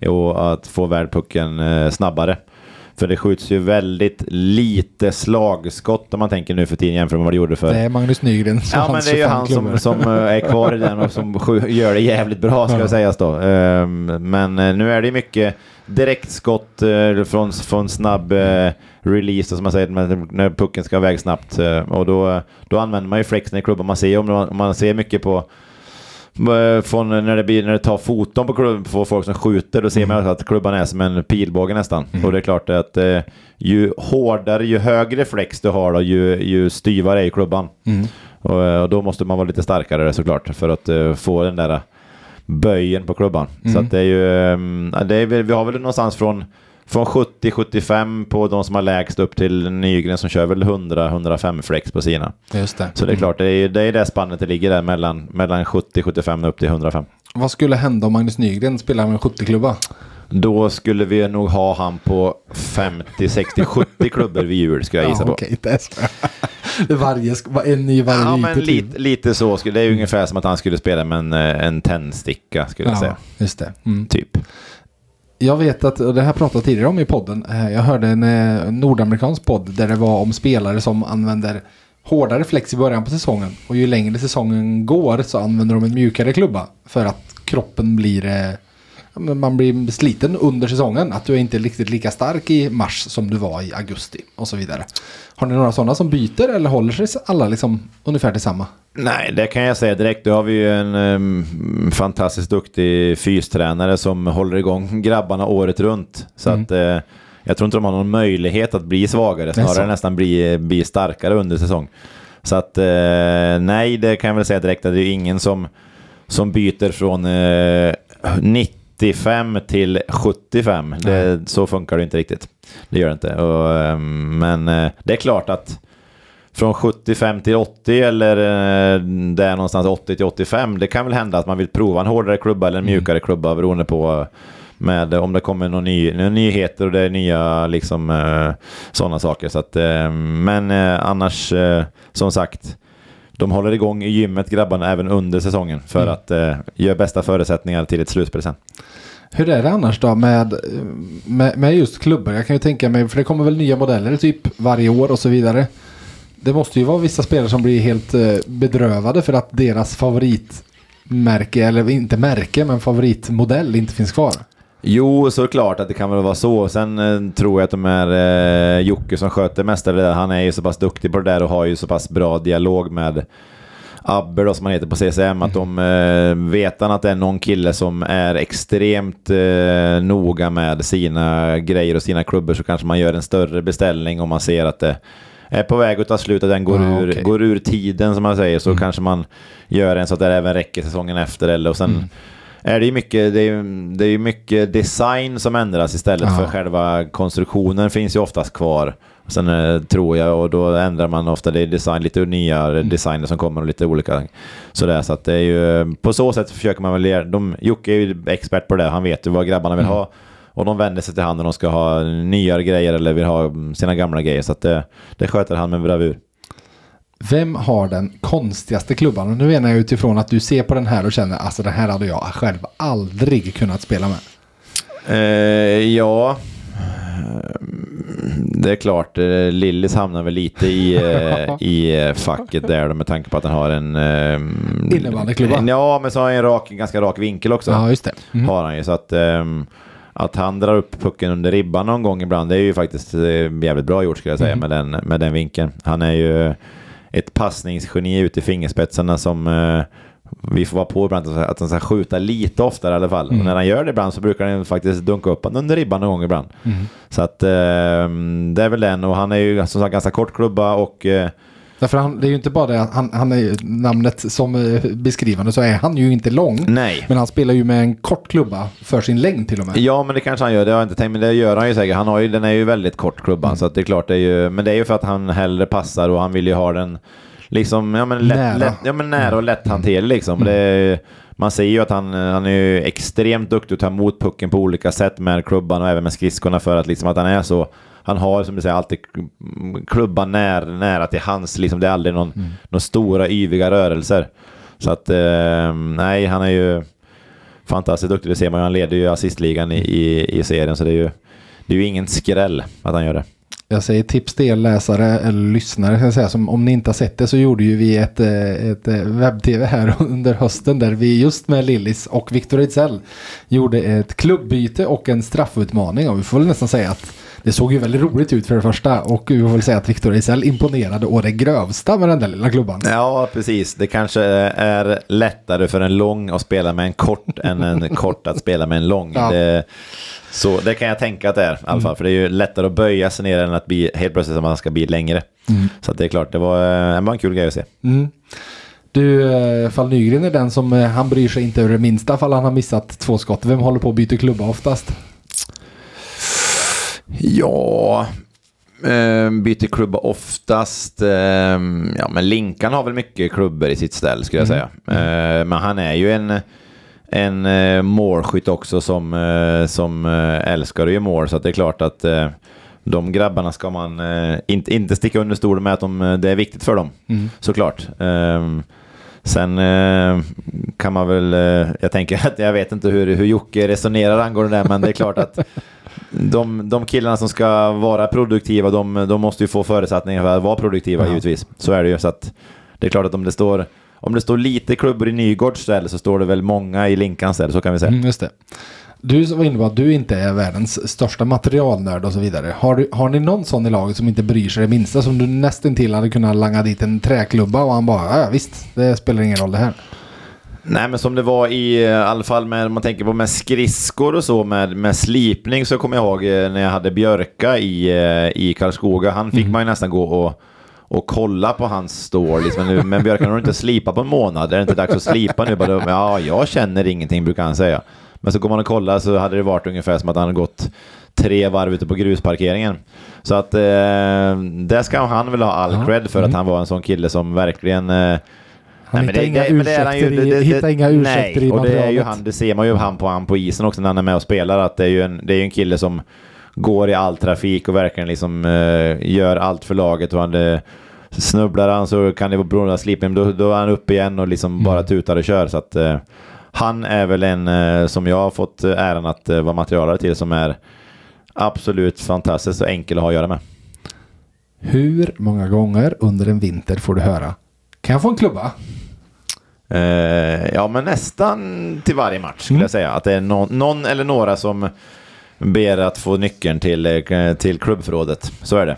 [SPEAKER 2] Och att få iväg pucken eh, snabbare. För det skjuts ju väldigt lite slagskott om man tänker nu för tiden jämfört med vad det gjorde för
[SPEAKER 1] Det är Magnus Nygren
[SPEAKER 2] Ja, men det är ju
[SPEAKER 1] 25
[SPEAKER 2] han som, som eh, är kvar i den och som gör det jävligt bra ska
[SPEAKER 1] Ja.
[SPEAKER 2] sägas då. Ehm, Men eh, nu är det mycket direktskott eh, från, från snabb release som man säger när- pucken ska iväg snabbt. Och då, då använder man ju flexen i klubban. Man ser, om man, ser mycket på från när det, blir, när det tar foton på, klubb, på folk som skjuter, då ser man att klubban är som en pilbåge nästan. Och det är klart att eh, ju hårdare, ju högre flex du har, då, ju, ju styvare är klubban. Och, eh, och då måste man vara lite starkare såklart för att eh, få den där eh, böjen på klubban. Så att det är ju, ja, det är, vi har väl någonstans från, från 70-75 på de som har lägst upp till Nygren som kör väl 100-105 flex på sina.
[SPEAKER 1] Just det.
[SPEAKER 2] Så det är klart, det är, det är det spannet det ligger där mellan, mellan 70-75 upp till 105.
[SPEAKER 1] Vad skulle hända om Magnus Nygren spelar med en 70-klubba?
[SPEAKER 2] Då skulle vi nog ha han på 50, 60, 70 klubbor vid jul skulle jag gissa på.
[SPEAKER 1] okej, så. Det varje, en ny varje
[SPEAKER 2] Ja, men lite, lite så. Det är ungefär som att han skulle spela med en, eh, en tändsticka, skulle jag säga.
[SPEAKER 1] just det. Mm.
[SPEAKER 2] Typ.
[SPEAKER 1] Jag vet att, och det här pratade jag tidigare om i podden, eh, jag hörde en eh, nordamerikansk podd där det var om spelare som använder hårdare flex i början på säsongen. Och ju längre säsongen går så använder de en mjukare klubba för att kroppen blir, eh, man blir sliten under säsongen. Att du är inte riktigt lika stark i mars som du var i augusti och så vidare. Har ni några sådana som byter eller håller sig alla liksom ungefär till samma?
[SPEAKER 2] Nej, det kan jag säga direkt. Då har vi ju en um, fantastiskt duktig fystränare som håller igång grabbarna året runt. Så
[SPEAKER 1] Mm.
[SPEAKER 2] att eh, jag tror inte de har någon möjlighet att bli svagare, snarare nästan bli, bli starkare under säsong. Så att eh, nej, det kan jag väl säga direkt att det är ingen som, som byter från eh, 95 till 75. Det, så funkar det inte riktigt. Det gör det inte. Och, eh, men eh, det är klart att från 75 till 80 eller eh, där någonstans 80 till 85. Det kan väl hända att man vill prova en hårdare klubba eller en mjukare klubba beroende på eh, med om det kommer någon ny, några nyheter och det är nya liksom sådana saker. Så att, eh, men annars som sagt de håller igång i gymmet grabbarna även under säsongen för att eh, göra bästa förutsättningar till ett slutspel sen.
[SPEAKER 1] Hur är det annars då med, med, med just klubbor? Jag kan ju tänka mig, för det kommer väl nya modeller typ varje år och så vidare. Det måste ju vara vissa spelare som blir helt eh, bedrövade för att deras favoritmärke, eller inte märke, men favoritmodell inte finns kvar.
[SPEAKER 2] Jo, såklart att det kan väl vara så. Sen eh, tror jag att de är eh, Jocke som sköter mest av det där. Han är ju så pass duktig på det där och har ju så pass bra dialog med Abber då, som han heter på CCM. Att de eh, vet han att det är någon kille som är extremt eh, noga med sina grejer och sina klubbor så kanske man gör en större beställning om man ser att det är på väg att ta slut och den går,
[SPEAKER 1] Ah,
[SPEAKER 2] ur,
[SPEAKER 1] okej.
[SPEAKER 2] går ur tiden som man säger så kanske man gör en så att det även räcker säsongen efter eller och sen är det ju mycket, det är, det är mycket design som ändras istället
[SPEAKER 1] Ja.
[SPEAKER 2] för själva konstruktionen finns ju oftast kvar. Sen eh, tror jag, och då ändrar man ofta det är design, lite nya designer som kommer och lite olika sådär. Så att det är ju, på så sätt försöker man väl, de, Jocke är ju expert på det, han vet ju vad grabbarna vill ha. Och de vänder sig till han när de ska ha nyare grejer eller vill ha mm, sina gamla grejer. Så att det, det sköter han med bravur.
[SPEAKER 1] Vem har den konstigaste klubban? Och nu menar jag utifrån att du ser på den här och känner alltså den här hade jag själv aldrig kunnat spela med.
[SPEAKER 2] Eh, ja, det är klart. eh, Lillis hamnar väl lite i, eh, i eh, facket där med tanke på att den har en...
[SPEAKER 1] Innebandyklubba.
[SPEAKER 2] en- Ja, men så har han en rak, ganska rak vinkel också.
[SPEAKER 1] Ja, just det. Mm.
[SPEAKER 2] Har han ju. Så att, ehm, att han drar upp pucken under ribban någon gång ibland, det är ju faktiskt jävligt bra gjort skulle jag säga
[SPEAKER 1] Mm.
[SPEAKER 2] med, den, med den vinkeln. Han är ju ett passningsgeni ute i fingerspetsarna som eh, vi får vara på ibland att- han ska skjuta lite oftare i alla fall.
[SPEAKER 1] Mm.
[SPEAKER 2] Och när han gör det ibland så brukar han faktiskt dunka upp han under ribban någon gång ibland.
[SPEAKER 1] Mm.
[SPEAKER 2] Så att ehm, det är väl den och han är ju som sagt ganska kort klubba och eh,
[SPEAKER 1] Därför han, det är ju inte bara det han, han är namnet som eh, beskrivande så är han ju inte lång.
[SPEAKER 2] nej.
[SPEAKER 1] Men han spelar ju med en kort klubba för sin längd till och med.
[SPEAKER 2] Ja, men det kanske han gör. Det har jag inte tänkt, men det gör han ju säkert. Han har ju, den är ju väldigt kort klubban,
[SPEAKER 1] Mm.
[SPEAKER 2] så att det är klart det är ju, men det är ju för att han hellre passar och han vill ju ha den liksom, ja men lätt,
[SPEAKER 1] Nära.
[SPEAKER 2] lätt, ja, men nära och lätthanterlig liksom. Det är, man ser ju att han, han är ju extremt duktig att ta emot pucken på olika sätt med klubban och även med skridskorna för att liksom att han är så han har som du säger alltid klubban nära, nära till hans, liksom det är aldrig någon,
[SPEAKER 1] Mm.
[SPEAKER 2] några stora yviga rörelser. Så att, eh, nej, han är ju fantastiskt duktig, det ser man ju. Han leder ju assistligan i, i, i serien, så det är ju, det är ju ingen skräll att han gör det.
[SPEAKER 1] Jag säger tips till er läsare eller lyssnare. Ska säga, som, om ni inte har sett det så gjorde ju vi ett, eh, ett eh, webb-tv här under hösten där vi just med Lillis och Victor Ejdsell gjorde ett klubbyte och en straffutmaning. Och vi får väl nästan säga att det såg ju väldigt roligt ut för det första och vi får väl säga att Victor Ejdsell imponerade å det grövsta med den där lilla klubban.
[SPEAKER 2] Ja, precis. Det kanske är lättare för en lång att spela med en kort än en kort att spela med en lång.
[SPEAKER 1] Ja.
[SPEAKER 2] Det, så det kan jag tänka att det är i alla fall, för det är ju lättare att böja sig ner än att bli helt plötsligt som man ska bli längre. Så att det är klart, det var, eh, det var en kul grej att se.
[SPEAKER 1] Mm. Du, eh, Fall Nygren är den som eh, han bryr sig inte över det minsta fall han har missat två skott. Vem håller på att byta klubba oftast?
[SPEAKER 2] Ja, eh, byter klubba oftast. Eh, ja, men Linkan har väl mycket klubbor i sitt ställ skulle jag säga. Eh, men han är ju en, en eh, målskytt också som, eh, som eh, älskar att göra mål. Så det är klart att de grabbarna ska man inte, inte sticka under stolen med att de, det är viktigt för dem. Såklart. Eh, Sen eh, kan man väl, eh, jag tänker att jag vet inte hur, hur Jocke resonerar angående det, men det är klart att de, de killarna som ska vara produktiva, de, de måste ju få förutsättningar för att vara produktiva
[SPEAKER 1] Ja.
[SPEAKER 2] givetvis. Så är det ju. Så att det är klart att om det står, om det står lite klubbor i Nygårds ställe så står det väl många i Linkans ställe, så kan vi säga.
[SPEAKER 1] Mm, just det. Du var inne på att du inte är världens största materialnörd och så vidare. Har, du, har ni någon sån i laget som inte bryr sig det minsta? Som du nästan till hade kunnat langa dit en träklubba och han bara, ja visst, det spelar ingen roll det här.
[SPEAKER 2] Nej, men som det var i eh, alla fall med, om man tänker på med skridskor och så med, med slipning så kommer jag ihåg eh, när jag hade Björka i, eh, i Karlskoga. Han fick man ju nästan gå och, och kolla på hans stål. Liksom. Men, nu- men Björka har inte slipat på en månad. Är det inte dags att slipa nu? Bara, ja, jag känner ingenting brukar han säga. Men så går man och kollar så hade det varit ungefär som att han hade gått tre varv ute på grusparkeringen. Så att eh, det ska han väl ha all cred för att han var en sån kille som verkligen eh,
[SPEAKER 1] Han
[SPEAKER 2] Nej,
[SPEAKER 1] hittar inga
[SPEAKER 2] det-
[SPEAKER 1] ursäkter,
[SPEAKER 2] ju-
[SPEAKER 1] i,
[SPEAKER 2] det-
[SPEAKER 1] hittar inga ursäkter
[SPEAKER 2] nej,
[SPEAKER 1] i
[SPEAKER 2] och det är ju
[SPEAKER 1] materialet.
[SPEAKER 2] han, det ser man ju han på, han på isen också när han är med och spelar, att det är ju en, det är en kille som går i all trafik och verkligen liksom eh, gör allt för laget och han eh, snubblar han så kan det vara beroende av slipning, då, då är han uppe igen och liksom
[SPEAKER 1] Mm.
[SPEAKER 2] bara tutar och kör. Så att eh, han är väl en som jag har fått äran att vara materialare till som är absolut fantastiskt och enkel att ha att göra med.
[SPEAKER 1] Hur många gånger under en vinter får du höra Kan jag få en klubba?
[SPEAKER 2] Eh, ja, men nästan till varje match skulle
[SPEAKER 1] Mm.
[SPEAKER 2] jag säga. Att det är någon, någon eller några som ber att få nyckeln till, eh, till klubbförrådet. Så är det.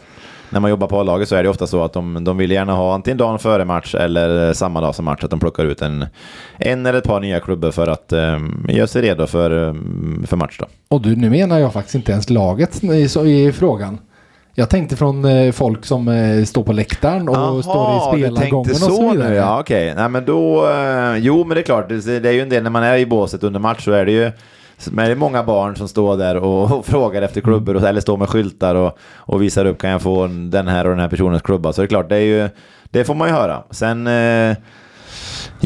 [SPEAKER 2] När man jobbar på A-laget så är det ofta så att de, de vill gärna ha antingen dagen före match eller eh, samma dag som match att de plockar ut en, en eller ett par nya klubbor för att eh, göra sig redo för, för match. Då.
[SPEAKER 1] Och du, nu menar jag faktiskt inte ens laget i, i frågan. Jag tänkte från eh, folk som eh, står på läktaren och står i spelargången och så vidare.
[SPEAKER 2] nu. Ja, okej. Nej, men då... Eh, jo, men det är klart. Det, det är ju en del när man är i båset under match så är det ju men det är många barn som står där och, och frågar efter klubbor och, eller står med skyltar och, och visar upp kan jag få den här och den här personens klubba. Så det är klart, det, är ju, det får man ju höra. Sen... Eh,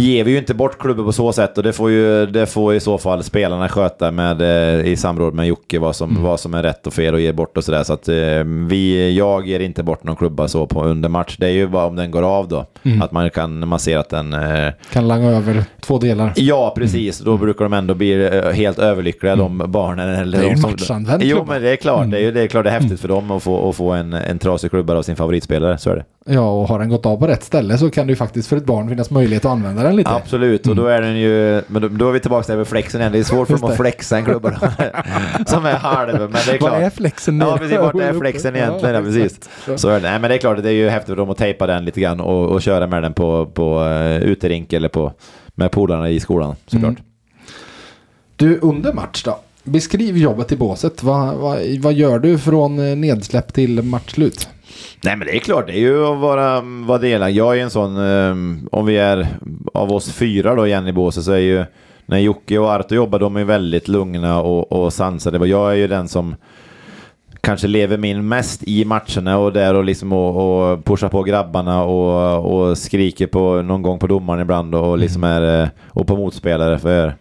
[SPEAKER 2] ger vi ju inte bort klubben på så sätt och det får ju det får i så fall spelarna sköta med, eh, i samråd med Jocke vad som, vad som är rätt och fel och ge bort och sådär. Så att eh, vi, jag ger inte bort någon klubba så på under match. Det är ju bara om den går av då. Att man kan, man ser att den... Eh,
[SPEAKER 1] Kan langa över två delar.
[SPEAKER 2] ja, precis. Då brukar de ändå bli helt överlyckliga de barnen. Eller
[SPEAKER 1] Det är ju
[SPEAKER 2] de som-
[SPEAKER 1] matchanvänd
[SPEAKER 2] Jo, men det är klart. Det är ju det är klart det är häftigt för dem att få, att få en, en trasig klubba av sin favoritspelare. Så är det.
[SPEAKER 1] Ja, och har den gått av på rätt ställe så kan det ju faktiskt för ett barn finnas möjlighet att använda den lite.
[SPEAKER 2] Absolut, och då är den ju... Men då, är vi tillbaka där med flexen igen. Det är svårt för dem att flexa en klubba som är halv. Men det är klart.
[SPEAKER 1] Vad är flexen
[SPEAKER 2] Ja, precis. Vart är flexen egentligen? Ja, precis. Så är det. Nej, men det är klart, det är ju häftigt för dem att tejpa den lite grann och, och köra med den på, på uh, uterink eller på, med polarna i skolan såklart.
[SPEAKER 1] Mm. Du, under match då? Beskriv jobbet i båset. Vad, vad, vad gör du från eh, nedsläpp till matchslut?
[SPEAKER 2] Nej men det är klart, det är ju att vara, vara delaktig. Jag är en sån, um, om vi är av oss fyra då igen i båset så är ju när Jocke och Arto jobbar, de är väldigt lugna och, och sansade. Jag är ju den som kanske lever min mest i matcherna och där och liksom och, och pushar på grabbarna och, och skriker på någon gång på domaren ibland och liksom är eh, och på motspelare för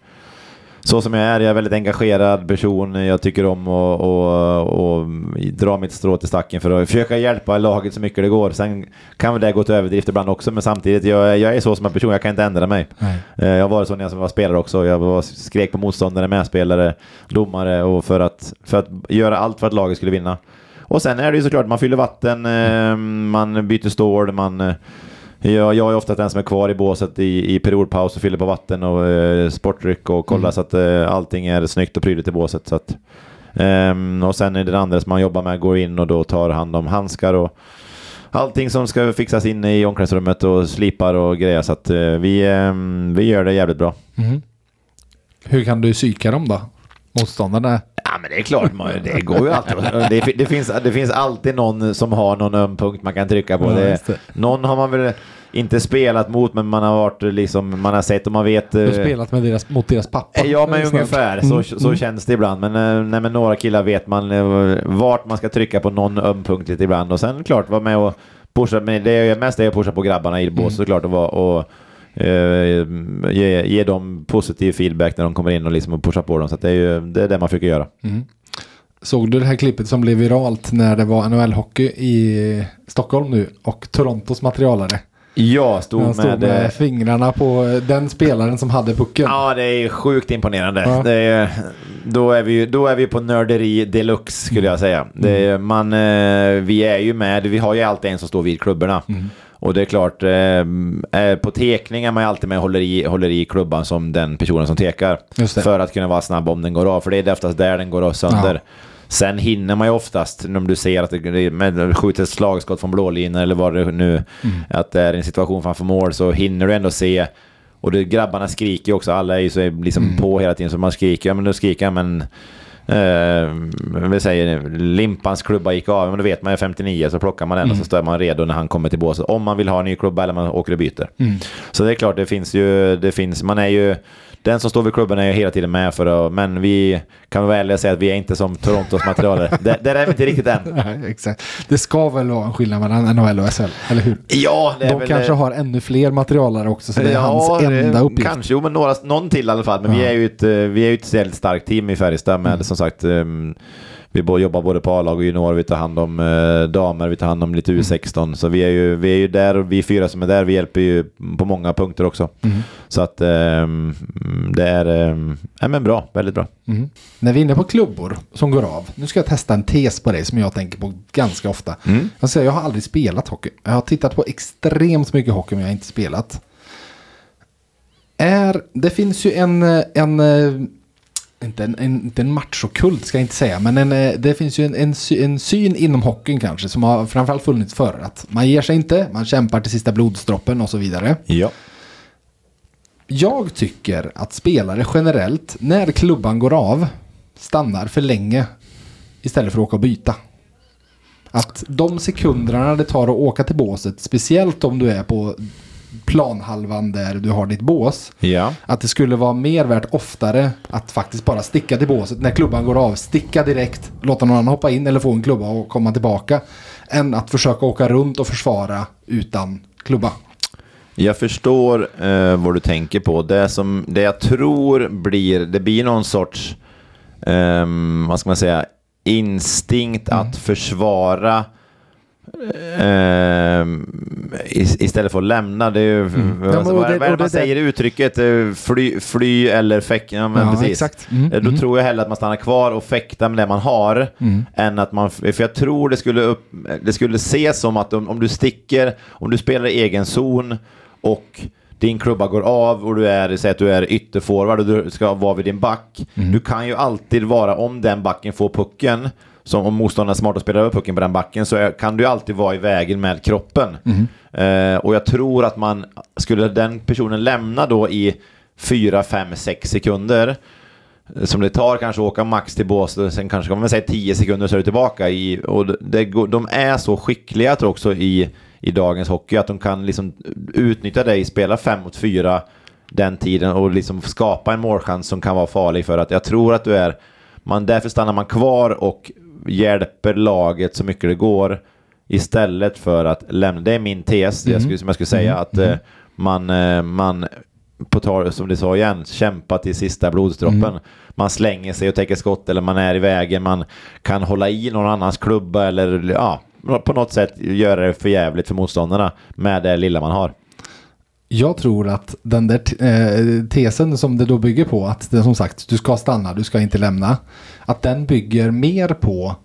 [SPEAKER 2] så som jag är, jag är väldigt engagerad person. Jag tycker om att och, och dra mitt strå till stacken för att försöka hjälpa laget så mycket det går. Sen kan det gå till överdrift ibland också, men samtidigt, jag, jag är så som en person, jag kan inte ändra mig.
[SPEAKER 1] Nej.
[SPEAKER 2] Eh, Jag var så när jag var spelare också. Jag var, skrek på motståndare, medspelare, domare och för att, för att göra allt för att laget skulle vinna. Och sen är det ju såklart, man fyller vatten, eh, man byter stål, man... eh, Jag, jag är ofta den som är kvar i båset i, i periodpaus och fyller på vatten och eh, sportdryck och kollar så att eh, allting är snyggt och prydligt i båset. Så att, ehm, och sen är det det andra som man jobbar med, går in och då tar hand om handskar och allting som ska fixas in i omklädningsrummet och slipar och grejer. Så att eh, vi, ehm, vi gör det jävligt bra.
[SPEAKER 1] Mhm. Hur kan du psyka dem då? Motståndarna?
[SPEAKER 2] Ja men det är klart, man, det går ju alltid. Det, det, finns, det finns alltid någon som har någon öm punkt man kan trycka på.
[SPEAKER 1] Ja,
[SPEAKER 2] det. Någon har man väl inte spelat mot men man har varit liksom, man har sett och man vet.
[SPEAKER 1] Du har
[SPEAKER 2] eh,
[SPEAKER 1] spelat med deras, mot deras pappa?
[SPEAKER 2] Ja men ungefär,
[SPEAKER 1] Mm,
[SPEAKER 2] så, så känns det ibland. Men, eh, nej, men några killar vet man eh, vart man ska trycka på någon öm punkt lite ibland. Och sen klart vara med och pusha, men det jag gör mest är att pusha på grabbarna i bås
[SPEAKER 1] Mm.
[SPEAKER 2] såklart och, och eh, ge, ge dem positiv feedback när de kommer in och liksom och pusha på dem. Så det är ju det, är det man försöker göra.
[SPEAKER 1] Såg du det här klippet som blev viralt när det var NHL-hockey i Stockholm nu och Torontos materialare?
[SPEAKER 2] Jag stod
[SPEAKER 1] Han stod
[SPEAKER 2] med...
[SPEAKER 1] med,
[SPEAKER 2] eh,
[SPEAKER 1] fingrarna på eh, den spelaren som hade pucken.
[SPEAKER 2] Ja, det är sjukt imponerande.
[SPEAKER 1] Ja.
[SPEAKER 2] Det är, då, är vi, då är vi på nörderi deluxe skulle jag säga. Det är, man, eh, vi är ju med, vi har ju alltid en som står vid klubborna. Och det är klart, eh, eh, på tekning är man ju alltid med och håller i, håller i klubban som den personen som tekar. För att kunna vara snabb om den går av, för det är oftast där den går av sönder.
[SPEAKER 1] Ja.
[SPEAKER 2] Sen hinner man ju oftast, om du ser att det med, skjuter ett slagskott från blålinjen eller vad det nu att det är en situation framför mål så hinner du ändå se och det, grabbarna skriker ju också, alla är ju så liksom på hela tiden så man skriker, ja men då skriker jag men Eh, vi säger Limpans klubba gick av, men då vet man ju 59 så plockar man den och så står man redo när han kommer till båset. Om man vill ha en ny klubba eller man åker och byter. Så det är klart, det finns ju, det finns, man är ju, den som står vid klubben är ju hela tiden med för att, men vi kan vara ärliga säga att vi är inte som Torontos materialer. där, där är vi inte riktigt än.
[SPEAKER 1] Nej, exakt. Det ska väl vara en skillnad mellan NHL och SHL, eller hur?
[SPEAKER 2] Ja, det är
[SPEAKER 1] De
[SPEAKER 2] väl,
[SPEAKER 1] kanske har ännu fler materialare också, så det är hans
[SPEAKER 2] det-
[SPEAKER 1] enda uppgift.
[SPEAKER 2] Kanske, jo, men några, någon till i alla fall. Men vi
[SPEAKER 1] Ja.
[SPEAKER 2] är ju ett, eh, vi är ju ett väldigt starkt team i Färjestad med som sagt ehm, vi jobbar både på A-lag och junior, vi tar hand om eh, damer, vi tar hand om lite U16. Så vi är, ju, vi är ju där och vi fyra som är där, vi hjälper ju på många punkter också. Så att ehm, det är ja, men bra, väldigt bra.
[SPEAKER 1] Mm. När vi är inne på klubbor som går av. Nu ska jag testa en tes på dig som jag tänker på ganska ofta. Jag, säger, jag har aldrig spelat hockey. Jag har tittat på extremt mycket hockey men jag har inte spelat. Är, det finns ju en, eh, en eh, inte en, en, inte en machokult ska jag inte säga, men en, eh, det finns ju en, en, en syn inom hockeyn kanske som har framförallt funnits förr. Att man ger sig inte, man kämpar till sista blodsdroppen och så vidare.
[SPEAKER 2] Ja.
[SPEAKER 1] Jag tycker att spelare generellt, när klubban går av, stannar för länge istället för att åka och byta. Att de sekunderna det tar att åka till båset, speciellt om du är på planhalvan där du har ditt bås,
[SPEAKER 2] Ja.
[SPEAKER 1] att det skulle vara mer värt oftare att faktiskt bara sticka till båset när klubban går av. Sticka direkt, låta någon annan hoppa in eller få en klubba och komma tillbaka. Än att försöka åka runt och försvara utan klubba.
[SPEAKER 2] Jag förstår eh, vad du tänker på. Det, som, det jag tror blir, det blir någon sorts, ehm, vad ska man säga, instinkt att försvara is- istället för att lämna. Det är ju,
[SPEAKER 1] Ja, men
[SPEAKER 2] vad, vad
[SPEAKER 1] det-
[SPEAKER 2] är det man
[SPEAKER 1] det-
[SPEAKER 2] säger i uttrycket? Eh, Fly, fly eller fäkta? Ja, men
[SPEAKER 1] Ja,
[SPEAKER 2] precis.
[SPEAKER 1] exakt. Mm,
[SPEAKER 2] Då
[SPEAKER 1] mm.
[SPEAKER 2] tror jag hellre att man stannar kvar och fäktar med det man har.
[SPEAKER 1] Mm.
[SPEAKER 2] Än att man, för jag tror det skulle, upp, det skulle ses som att om, om du sticker, om du spelar i egen zon och din klubba går av och du är, säg att du är ytterforward och du ska vara vid din back.
[SPEAKER 1] Mm.
[SPEAKER 2] Du kan ju alltid vara, om den backen får pucken, som om motståndaren är smart och spelar över pucken på den backen, så är, kan du alltid vara i vägen med kroppen. Eh, och jag tror att man, skulle den personen lämna då i 4, 5, 6 sekunder, som det tar kanske åka max till Båstad, sen kanske om man säger 10 sekunder så är du tillbaka. I, och det, de är så skickliga tror jag också i, i dagens hockey att de kan liksom utnyttja dig, spela 5 mot 4 den tiden och liksom skapa en målchans som kan vara farlig för att jag tror att du är, man, därför stannar man kvar och hjälper laget så mycket det går istället för att lämna. Det är min tes, jag skulle, som jag skulle säga, att eh, man, eh, man på tal som du sa igen, kämpa till sista blodsdroppen. Man slänger sig och täcker skott eller man är i vägen, man kan hålla i någon annans klubba eller ja, på något sätt göra det för jävligt för motståndarna med det lilla man har.
[SPEAKER 1] Jag tror att den där eh, tesen som det då bygger på, att det som sagt, du ska stanna, du ska inte lämna. Att den bygger mer på,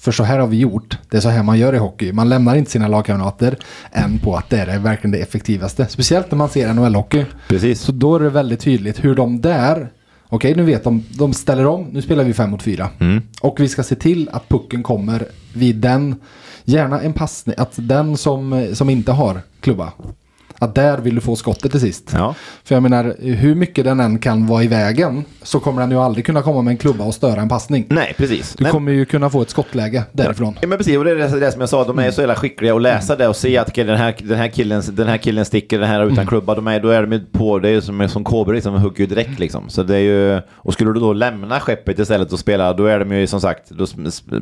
[SPEAKER 1] för så här har vi gjort, det är så här man gör i hockey. Man lämnar inte sina lagkamrater än på att det är verkligen det effektivaste. Speciellt när man ser NHL-hockey.
[SPEAKER 2] Precis.
[SPEAKER 1] Så då är det väldigt tydligt hur de där, okej nu vet de, de ställer om, nu spelar vi fem mot fyra.
[SPEAKER 2] Mm.
[SPEAKER 1] Och vi ska se till att pucken kommer vid den, gärna en passning, att den som, som inte har klubba, att där vill du få skottet till sist.
[SPEAKER 2] Ja.
[SPEAKER 1] För jag menar, hur mycket den än kan vara i vägen så kommer den ju aldrig kunna komma med en klubba och störa en passning.
[SPEAKER 2] Nej, precis.
[SPEAKER 1] Du
[SPEAKER 2] Men-
[SPEAKER 1] kommer ju kunna få ett skottläge därifrån.
[SPEAKER 2] Ja, men precis, och det är det, det som jag sa, de är så jävla skickliga att läsa det och se att okej, den, här, den, här killen, den här killen sticker, den här utan klubba, de är, då är de ju på, det är som, som kobror, liksom, hugger ju direkt liksom. Så det är ju, och skulle du då lämna skeppet istället och spela, då är de ju som sagt, då,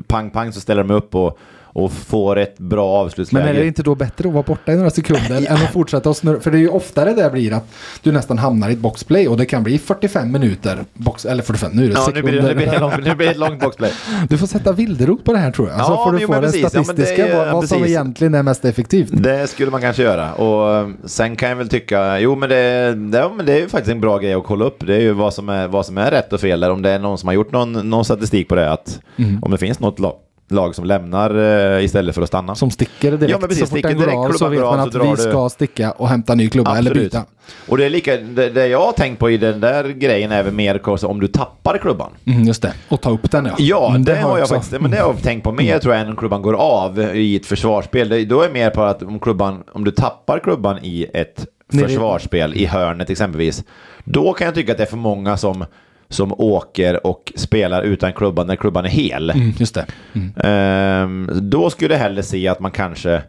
[SPEAKER 2] pang pang så ställer de upp och, och får ett bra avslutsläge.
[SPEAKER 1] Men är det inte då bättre att vara borta i några sekunder än att fortsätta att snurra? För det är ju oftare det blir att du nästan hamnar i ett boxplay och det kan bli 45 minuter, box, eller 45, nu är det
[SPEAKER 2] Ja, nu
[SPEAKER 1] sekunder.
[SPEAKER 2] blir det, nu blir det, lång, nu blir det ett långt boxplay.
[SPEAKER 1] Du får sätta vilderot på det här tror jag. Så
[SPEAKER 2] Ja,
[SPEAKER 1] får du
[SPEAKER 2] jo,
[SPEAKER 1] få det
[SPEAKER 2] precis. Ja,
[SPEAKER 1] statistiska,
[SPEAKER 2] är-
[SPEAKER 1] vad,
[SPEAKER 2] ja,
[SPEAKER 1] vad som
[SPEAKER 2] precis.
[SPEAKER 1] egentligen är mest effektivt.
[SPEAKER 2] Det skulle man kanske göra. Och eh, sen kan jag väl tycka, jo men det, det, ja, men det är ju faktiskt en bra grej att kolla upp. Det är ju vad som är, vad som är rätt och fel där. Om det är någon som har gjort någon, någon statistik på det. Att Om det finns något lag, lag som lämnar eh, istället för att stanna.
[SPEAKER 1] Som sticker direkt.
[SPEAKER 2] Ja, men precis.
[SPEAKER 1] så fort den går
[SPEAKER 2] direkt,
[SPEAKER 1] av så vet man att vi
[SPEAKER 2] du-
[SPEAKER 1] ska sticka och hämta ny klubba eller
[SPEAKER 2] Absolut.
[SPEAKER 1] byta.
[SPEAKER 2] Och det är lika, det, det jag har tänkt på i den där grejen är väl mer om du tappar klubban.
[SPEAKER 1] Mm, just det. Och ta upp den ja.
[SPEAKER 2] Ja,
[SPEAKER 1] Mm,
[SPEAKER 2] det, har jag
[SPEAKER 1] också.
[SPEAKER 2] faktiskt. Men det har jag tänkt på mer tror jag än om klubban går av i ett försvarsspel. Det, då är det mer på att om klubban, om du tappar klubban i ett försvarsspel i hörnet exempelvis. Då kan jag tycka att det är för många som, som åker och spelar utan klubban när klubban är hel.
[SPEAKER 1] Mm, just det. Mm.
[SPEAKER 2] Ehm, då skulle jag hellre se att man kanske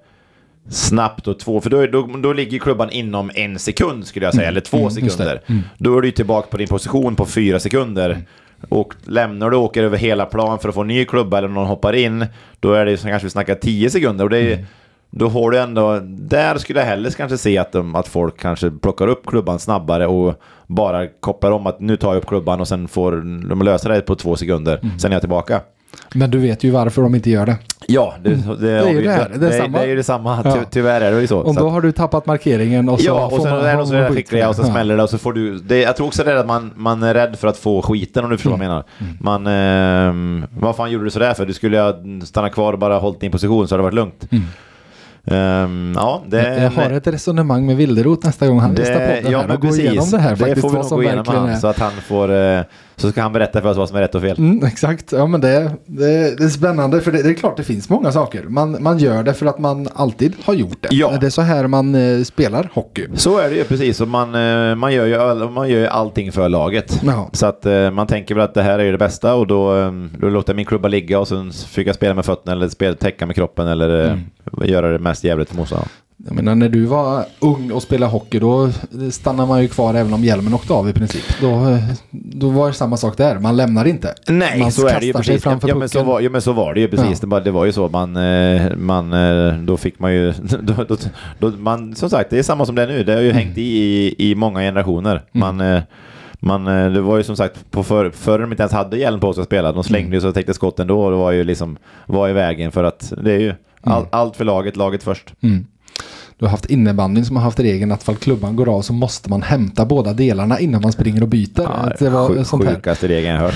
[SPEAKER 2] snabbt och två, för då, då, då ligger klubban inom en sekund skulle jag säga, eller två
[SPEAKER 1] mm,
[SPEAKER 2] sekunder. Då är du tillbaka på din position på fyra sekunder. Och lämnar du och åker över hela plan för att få en ny klubba eller någon hoppar in, då är det som kanske vi snackar tio sekunder. Och det är, Då har du ändå, där skulle jag hellre kanske se att, de, att folk kanske plockar upp klubban snabbare och bara kopplar om att nu tar jag upp klubban och sen får de lösa det på två sekunder. Sen är jag tillbaka.
[SPEAKER 1] Men du vet ju varför de inte gör det.
[SPEAKER 2] Ja, det, det,
[SPEAKER 1] Det är ju det här, det är
[SPEAKER 2] det,
[SPEAKER 1] samma.
[SPEAKER 2] det är ju detsamma. Ty,
[SPEAKER 1] Ja.
[SPEAKER 2] tyvärr är det ju så. Så
[SPEAKER 1] då har du tappat markeringen och så
[SPEAKER 2] Ja, och sen
[SPEAKER 1] man-
[SPEAKER 2] är det är
[SPEAKER 1] skit för
[SPEAKER 2] skickliga och så
[SPEAKER 1] Ja.
[SPEAKER 2] smäller det och så får du... Det, jag tror också det är att man, man är rädd för att få skiten om du förstår vad jag menar. Man... ehm, vad fan gjorde du sådär för? Du skulle ha stannat kvar och bara hållit din position så hade det varit lugnt. Ehm, ja, det...
[SPEAKER 1] Jag har ett resonemang med Wilderot nästa gång han listar podden
[SPEAKER 2] ja,
[SPEAKER 1] här
[SPEAKER 2] men
[SPEAKER 1] och
[SPEAKER 2] precis.
[SPEAKER 1] igenom det här faktiskt.
[SPEAKER 2] får vi nog gå igenom han,
[SPEAKER 1] är.
[SPEAKER 2] så att han får... eh, Så ska han berätta för oss vad som är rätt och fel.
[SPEAKER 1] Mm, exakt, ja men det, det, det är spännande för det, det är klart det finns många saker. Man, man gör det för att man alltid har gjort det.
[SPEAKER 2] Ja.
[SPEAKER 1] Det är så här man eh, spelar hockey.
[SPEAKER 2] Så är det ju precis. Och man, eh, man, gör ju, man gör ju allting för laget.
[SPEAKER 1] Ja.
[SPEAKER 2] Så att eh, man tänker väl att det här är ju det bästa och då, då låter jag min klubba ligga och sen försöka spela med fötterna eller spela, täcka med kroppen eller
[SPEAKER 1] Mm.
[SPEAKER 2] göra det mest jävligt motståndaren.
[SPEAKER 1] Jag menar när du var ung och spelade hockey då stannade man ju kvar även om hjälmen åkte av i princip. Då, då var det samma sak där. Man lämnar inte.
[SPEAKER 2] Nej,
[SPEAKER 1] man
[SPEAKER 2] så är det ju precis. Ja, ja, men så var, ja, men så var det ju precis.
[SPEAKER 1] Ja.
[SPEAKER 2] Det, var, det var ju så. Man, eh, man, eh, då fick man ju... Då, då, då, man, som sagt, det är samma som det är nu. Det har ju
[SPEAKER 1] Mm.
[SPEAKER 2] hängt i, i i många generationer. Man, eh, man, eh, det var ju som sagt, på för, förr de inte ens hade hjälm på sig att spela. De slängde
[SPEAKER 1] Mm.
[SPEAKER 2] ju så täckte skotten då. och Det var ju liksom, var i vägen för att det är ju all, allt för laget, laget först. Mm.
[SPEAKER 1] Du har haft innebandyn som har haft regeln att fall klubban går av så måste man hämta båda delarna innan man springer och byter.
[SPEAKER 2] Ja,
[SPEAKER 1] det var
[SPEAKER 2] sjuk-
[SPEAKER 1] sånt här.
[SPEAKER 2] sjukaste regeln jag hört.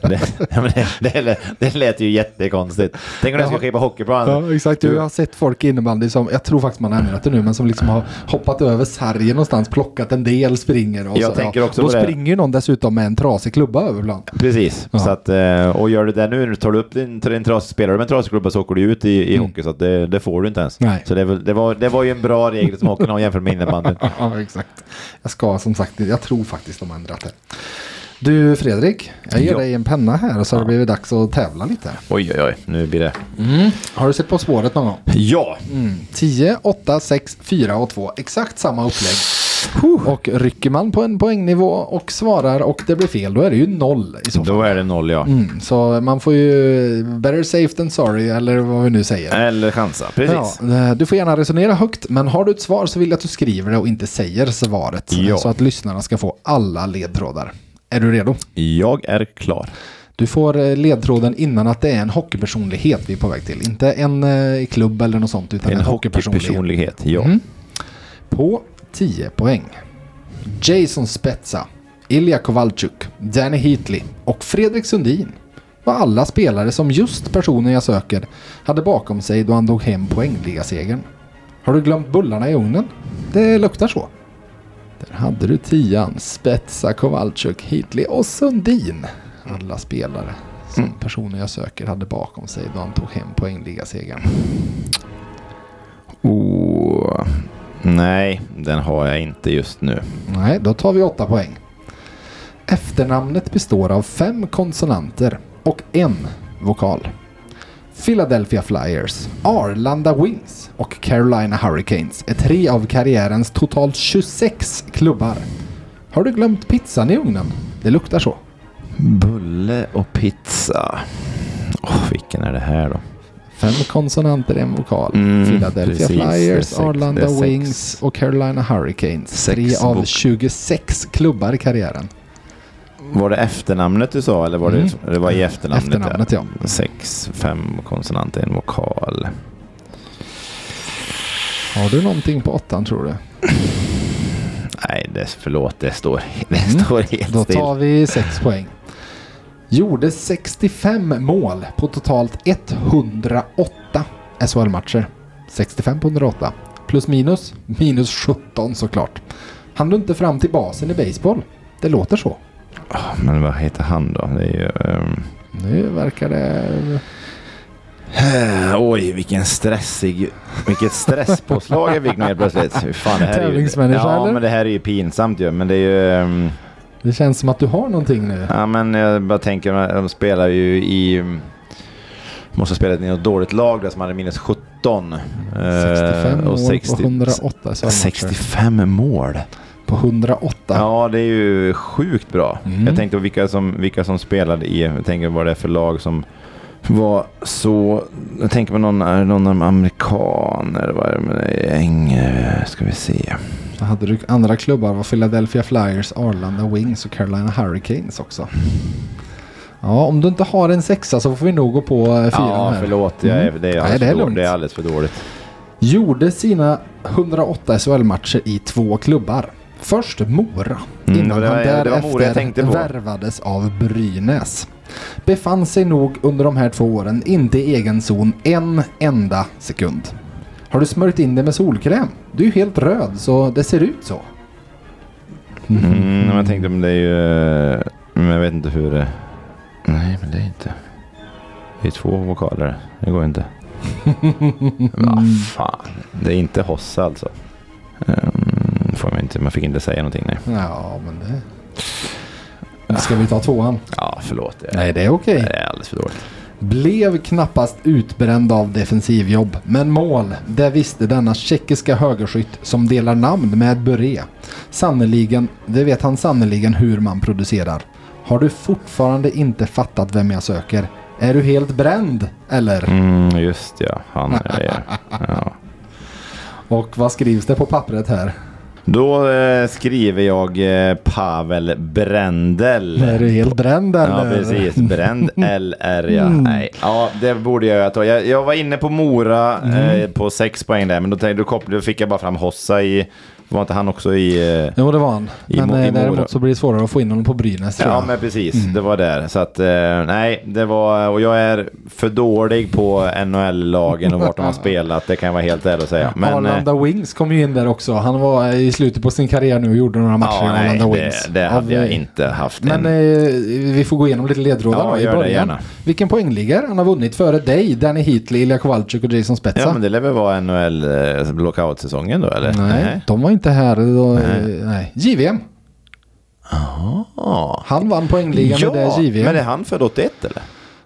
[SPEAKER 2] det, ja, det, det, lät- det lät ju jättekonstigt. Tänk om jag skulle ske på hockeyplan.
[SPEAKER 1] Ja, exakt. Jag har sett folk i innebandy som, jag tror faktiskt man har ändrat det nu, men som liksom har hoppat över sargen någonstans, plockat en del, springer och
[SPEAKER 2] Jag
[SPEAKER 1] så.
[SPEAKER 2] tänker också
[SPEAKER 1] Då
[SPEAKER 2] det.
[SPEAKER 1] springer ju någon dessutom med en trasig klubba över ibland.
[SPEAKER 2] Precis.
[SPEAKER 1] Ja.
[SPEAKER 2] Så att, eh, och gör du det nu, tar du upp din, din tras, spelar du med en trasig klubba så åker du ut i, i hockey. Så att det, det får du inte ens.
[SPEAKER 1] Nej.
[SPEAKER 2] Så det, väl- det, var, det var ju en bra regel som hockeyn har jämfört med innebandyn.
[SPEAKER 1] Ja, exakt. Jag ska som sagt, jag tror faktiskt de har ändrat det. Du Fredrik, jag ger
[SPEAKER 2] Ja.
[SPEAKER 1] dig en penna här och så har det blivit dags att tävla lite.
[SPEAKER 2] Oj, oj, oj. Nu blir det...
[SPEAKER 1] Har du sett På spåret någon gång?
[SPEAKER 2] Ja!
[SPEAKER 1] 10, 8, 6, 4 och 2. Exakt samma upplägg. Och rycker man på en poängnivå och svarar och det blir fel, då är det ju noll i så fall.
[SPEAKER 2] Då är det noll, ja.
[SPEAKER 1] Mm, så man får ju better safe than sorry eller vad vi nu säger.
[SPEAKER 2] Eller chansa. Precis.
[SPEAKER 1] Ja, eh, du får gärna resonera högt, men har du ett svar så vill jag att du skriver det och inte säger svaret.
[SPEAKER 2] Ja.
[SPEAKER 1] Så att lyssnarna ska få alla ledtrådar. Är du redo?
[SPEAKER 2] Jag är klar.
[SPEAKER 1] Du får eh, ledtråden innan att det är en hockeypersonlighet vi är på väg till. Inte en eh, klubb eller något sånt, utan en,
[SPEAKER 2] En
[SPEAKER 1] hockeypersonlighet.
[SPEAKER 2] hockeypersonlighet, ja.
[SPEAKER 1] Mhm. På 10 poäng. Jason Spezza, Ilja Kovalchuk, Danny Heatley och Fredrik Sundin var alla spelare som just personen jag söker hade bakom sig då han tog hem poängligasegern. Har du glömt bullarna i ugnen? Det luktar så. Där hade du tian, Spetsa, Kovalchuk, Heatley och Sundin. Alla spelare som personen jag söker hade bakom sig då han tog hem poängligasegern.
[SPEAKER 2] Oh. Nej, den har jag inte just nu.
[SPEAKER 1] Nej, då tar vi åtta poäng. Efternamnet består av fem konsonanter och en vokal. Philadelphia Flyers, Arlanda Wings och Carolina Hurricanes är tre av karriärens totalt 26 klubbar. Har du glömt pizzan i ugnen? Det luktar så.
[SPEAKER 2] Bulle och pizza. Åh, vilken är det här då?
[SPEAKER 1] Fem konsonanter, en vokal.
[SPEAKER 2] Mm,
[SPEAKER 1] Philadelphia
[SPEAKER 2] precis. Det
[SPEAKER 1] Flyers,
[SPEAKER 2] sex-
[SPEAKER 1] Arlanda
[SPEAKER 2] det sex.
[SPEAKER 1] Wings och Carolina Hurricanes.
[SPEAKER 2] Sex
[SPEAKER 1] tre av
[SPEAKER 2] vok-
[SPEAKER 1] 26 klubbar i karriären.
[SPEAKER 2] Var det efternamnet du sa eller var det,
[SPEAKER 1] Mm.
[SPEAKER 2] det var i efternamnet?
[SPEAKER 1] Efternamnet, ja.
[SPEAKER 2] Sex, fem konsonanter, en vokal.
[SPEAKER 1] Har du någonting på åttan tror du?
[SPEAKER 2] Nej, det, förlåt, det står, det
[SPEAKER 1] Mm.
[SPEAKER 2] står helt
[SPEAKER 1] Då
[SPEAKER 2] still.
[SPEAKER 1] tar vi 6 poäng. Gjorde 65 mål på totalt 108 SHL-matcher. 65 på 108. Plus minus? Minus 17 såklart. Han du inte fram till basen i baseball? Det låter så.
[SPEAKER 2] Men vad heter han då? Det är ju... ehm,
[SPEAKER 1] Nu verkar det...
[SPEAKER 2] oj, vilken stressig... Vilket stresspåslag jag fick nu helt plötsligt. Hur fan, det här är ju,
[SPEAKER 1] Tävlingsmänniska,
[SPEAKER 2] Ja,
[SPEAKER 1] eller?
[SPEAKER 2] men det här är ju pinsamt ju. Men det är ju... ehm,
[SPEAKER 1] Det känns som att du har någonting nu.
[SPEAKER 2] Ja, men jag bara tänker, de spelar ju i... Måste ha spelat i något dåligt lag där som hade minus 17. Eh,
[SPEAKER 1] 65 mål
[SPEAKER 2] och 60
[SPEAKER 1] på 108 SHL-matcher.
[SPEAKER 2] 65 mål?
[SPEAKER 1] På 108.
[SPEAKER 2] Ja, det är ju sjukt bra.
[SPEAKER 1] Mm.
[SPEAKER 2] Jag tänkte på vilka som, vilka som spelade i, jag tänker vad det är för lag som var så, jag tänker på någon, någon amerikaner, vad är det med det? Äng, ska vi se.
[SPEAKER 1] Så hade du andra klubbar var Philadelphia Flyers, Arlanda Wings och Carolina Hurricanes också. Ja, om du inte har en sexa så får vi nog gå på eh, fyran
[SPEAKER 2] Ja,
[SPEAKER 1] här.
[SPEAKER 2] förlåt. Jag är,
[SPEAKER 1] Mm.
[SPEAKER 2] det, är
[SPEAKER 1] Nej,
[SPEAKER 2] alldeles
[SPEAKER 1] det är
[SPEAKER 2] dåligt. det är alldeles för dåligt.
[SPEAKER 1] Gjorde sina 108 SHL-matcher i två klubbar. Först Mora,
[SPEAKER 2] Mm,
[SPEAKER 1] innan
[SPEAKER 2] var-
[SPEAKER 1] han därefter värvades av Brynäs. Befann sig nog under de här två åren inte i egen zon en enda sekund. Har du smörjt in det med solkräm? Du är ju helt röd så det ser ut så.
[SPEAKER 2] Mm, men jag tänkte, men det är ju, men jag vet inte hur det, nej men det är inte, det är två vokaler, det går inte. Vad fan, det är inte Hossa alltså. Um, får man, inte, man fick inte säga någonting nej.
[SPEAKER 1] Ja, men det... Ska vi ta tvåan?
[SPEAKER 2] Ja, förlåt. Det är,
[SPEAKER 1] Nej, det är okej.
[SPEAKER 2] det är alldeles för dåligt.
[SPEAKER 1] Blev knappast utbränd av defensivjobb, men mål, det visste denna tjeckiska högerskytt som delar namn med Böré. Sannerligen, det vet han sannerligen hur man producerar. Har du fortfarande inte fattat vem jag söker? Är du helt bränd, eller?
[SPEAKER 2] Mm, just ja, han är. Ja.
[SPEAKER 1] Och vad skrivs det på pappret här?
[SPEAKER 2] Då eh, skriver jag eh, Pavel Brendel.
[SPEAKER 1] Är du helt bränd, eller?
[SPEAKER 2] Ja, precis. Bränd LR, ja. Nej. Ja, det borde jag ta. Jag, jag var inne på Mora eh, på sex poäng där, men då, tänkte, då, kopplade, då fick jag bara fram Hossa i... Var inte han också i... Eh,
[SPEAKER 1] Jo, det var han.
[SPEAKER 2] I
[SPEAKER 1] Men
[SPEAKER 2] Mo- i
[SPEAKER 1] eh,
[SPEAKER 2] Mora.
[SPEAKER 1] däremot så blir det svårare att få in honom på Brynäs, tror
[SPEAKER 2] Ja,
[SPEAKER 1] jag.
[SPEAKER 2] men precis. Det var där. Så att, eh, nej, det var... Och jag är för dålig på NHL-lagen och vart de har spelat. Det kan jag vara helt ärlig och säga. Men, eh,
[SPEAKER 1] Arlanda Wings kom ju in där också. Han var i slutet på sin karriär nu och gjorde några matcher
[SPEAKER 2] ja,
[SPEAKER 1] i
[SPEAKER 2] nej,
[SPEAKER 1] Arlanda
[SPEAKER 2] det,
[SPEAKER 1] Wings.
[SPEAKER 2] det hade
[SPEAKER 1] Av,
[SPEAKER 2] jag
[SPEAKER 1] eh,
[SPEAKER 2] inte haft.
[SPEAKER 1] Men
[SPEAKER 2] en,
[SPEAKER 1] eh, vi får gå igenom lite ledtrådar
[SPEAKER 2] Ja,
[SPEAKER 1] då i
[SPEAKER 2] gör det
[SPEAKER 1] början.
[SPEAKER 2] gärna.
[SPEAKER 1] Vilken poängliga han har vunnit före dig, Danny Heatley, Ilja Kowalczyk och Jason Spezza?
[SPEAKER 2] ja, men det lär väl vara NHL-lockout-säsongen då, eller?
[SPEAKER 1] Nej, de var inte här. Då, nej. nej. JVM.
[SPEAKER 2] Ja.
[SPEAKER 1] Han vann poängligan med det JVM.
[SPEAKER 2] men är han född 81 eller?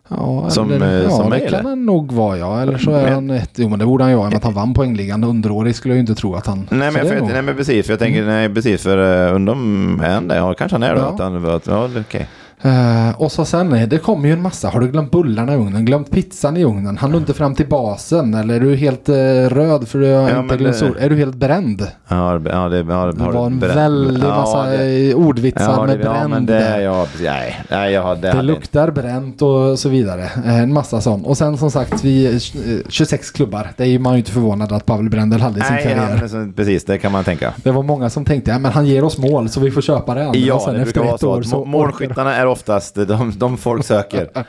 [SPEAKER 1] Ja,
[SPEAKER 2] Som,
[SPEAKER 1] eller,
[SPEAKER 2] eh,
[SPEAKER 1] ja
[SPEAKER 2] som
[SPEAKER 1] det kan
[SPEAKER 2] eller?
[SPEAKER 1] han nog vara ja. Eller så är
[SPEAKER 2] Men-
[SPEAKER 1] han ett, jo men det borde han ju vara att han vann poängligan. Underårig skulle jag ju inte tro att han...
[SPEAKER 2] Nej men, för, nej men precis, för jag tänker, nej precis för undrar om är han det? Ja kanske han är då.
[SPEAKER 1] Ja.
[SPEAKER 2] Att han, att, ja, okej.
[SPEAKER 1] Eh, och så sen, eh, det kommer ju en massa. Har du glömt bullarna i ugnen? Glömt pizzan i ugnen? Han du inte fram till basen? Eller är du helt eh, röd för du har
[SPEAKER 2] Ja,
[SPEAKER 1] inte
[SPEAKER 2] det-
[SPEAKER 1] sol? Är du helt bränd?
[SPEAKER 2] Ja, det- ja, det, ja,
[SPEAKER 1] Det var en väldig
[SPEAKER 2] Ja,
[SPEAKER 1] massa
[SPEAKER 2] det-
[SPEAKER 1] eh, ordvitsar
[SPEAKER 2] ja,
[SPEAKER 1] med
[SPEAKER 2] det, ja,
[SPEAKER 1] bränd
[SPEAKER 2] men det, ja, nej, nej, hade,
[SPEAKER 1] Det
[SPEAKER 2] hade
[SPEAKER 1] luktar bränt och så vidare. En massa sånt. Och sen som sagt, vi eh, 26 klubbar. Det är ju man ju inte förvånad att Pavel Brendel hade i sin
[SPEAKER 2] Nej,
[SPEAKER 1] karriär.
[SPEAKER 2] ja, precis, det kan man tänka.
[SPEAKER 1] Det var många som tänkte, ja men han ger oss mål så vi får köpa det andra.
[SPEAKER 2] Ja,
[SPEAKER 1] sen
[SPEAKER 2] det
[SPEAKER 1] efter
[SPEAKER 2] brukar vara
[SPEAKER 1] ett
[SPEAKER 2] så.
[SPEAKER 1] år så
[SPEAKER 2] må- Målskyttarna är oftast de, de folk söker.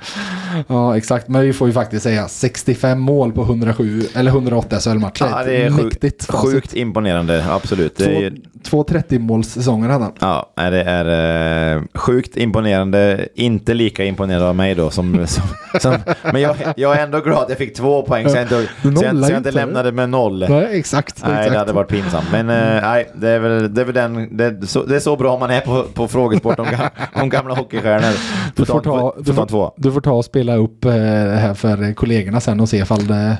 [SPEAKER 1] Ja, exakt. Men vi får ju faktiskt säga 65 mål på 107 eller 108 SHL-matcher.
[SPEAKER 2] Ja, det är sjukt,
[SPEAKER 1] mäktigt facit.
[SPEAKER 2] sjukt imponerande, absolut. Är,
[SPEAKER 1] Två, två 30-målssäsonger hade han.
[SPEAKER 2] Ja, det är eh, sjukt imponerande. Inte lika imponerande av mig då. Som, som, som, men jag, jag är ändå glad att jag fick två poäng så jag inte, så jag, så jag inte lämnade med noll.
[SPEAKER 1] Nej, exakt.
[SPEAKER 2] Nej,
[SPEAKER 1] exakt.
[SPEAKER 2] det hade varit pinsamt. Men eh, nej, det är väl, det är väl den, det, är så, det är så bra man är på, på frågesport om, om gamla hockeystjärnor.
[SPEAKER 1] Du får, ta, du, får, du får ta och spela upp eh, det här för kollegorna sen och se ifall det...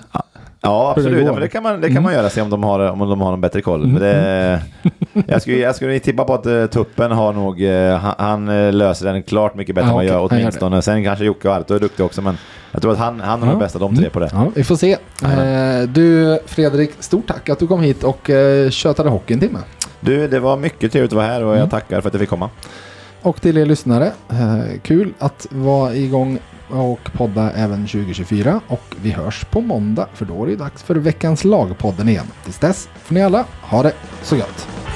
[SPEAKER 2] Ja,
[SPEAKER 1] det
[SPEAKER 2] absolut. Ja,
[SPEAKER 1] går.
[SPEAKER 2] men det kan man, det kan man göra, se om de har, om de har en bättre koll. Men det, jag, skulle, jag skulle tippa på att eh, Tuppen har nog, eh, han, han eh, löser den klart mycket bättre
[SPEAKER 1] Ja,
[SPEAKER 2] än vad jag
[SPEAKER 1] okej, han gör
[SPEAKER 2] åtminstone. Sen kanske Jocke och Arto är duktiga också, men jag tror att han, han är
[SPEAKER 1] Ja.
[SPEAKER 2] den bästa de tre på det.
[SPEAKER 1] Ja, vi får se. Eh, du Fredrik, stort tack att du kom hit och eh, tjötade hockey en timme.
[SPEAKER 2] Du, det var mycket trevligt att vara här och
[SPEAKER 1] Mm.
[SPEAKER 2] jag tackar för att jag fick komma.
[SPEAKER 1] Och till er lyssnare, eh, kul att vara igång och podda även 2024. Och vi hörs på måndag för då är det dags för veckans lagpodden igen. Tills dess får ni alla ha det så gött.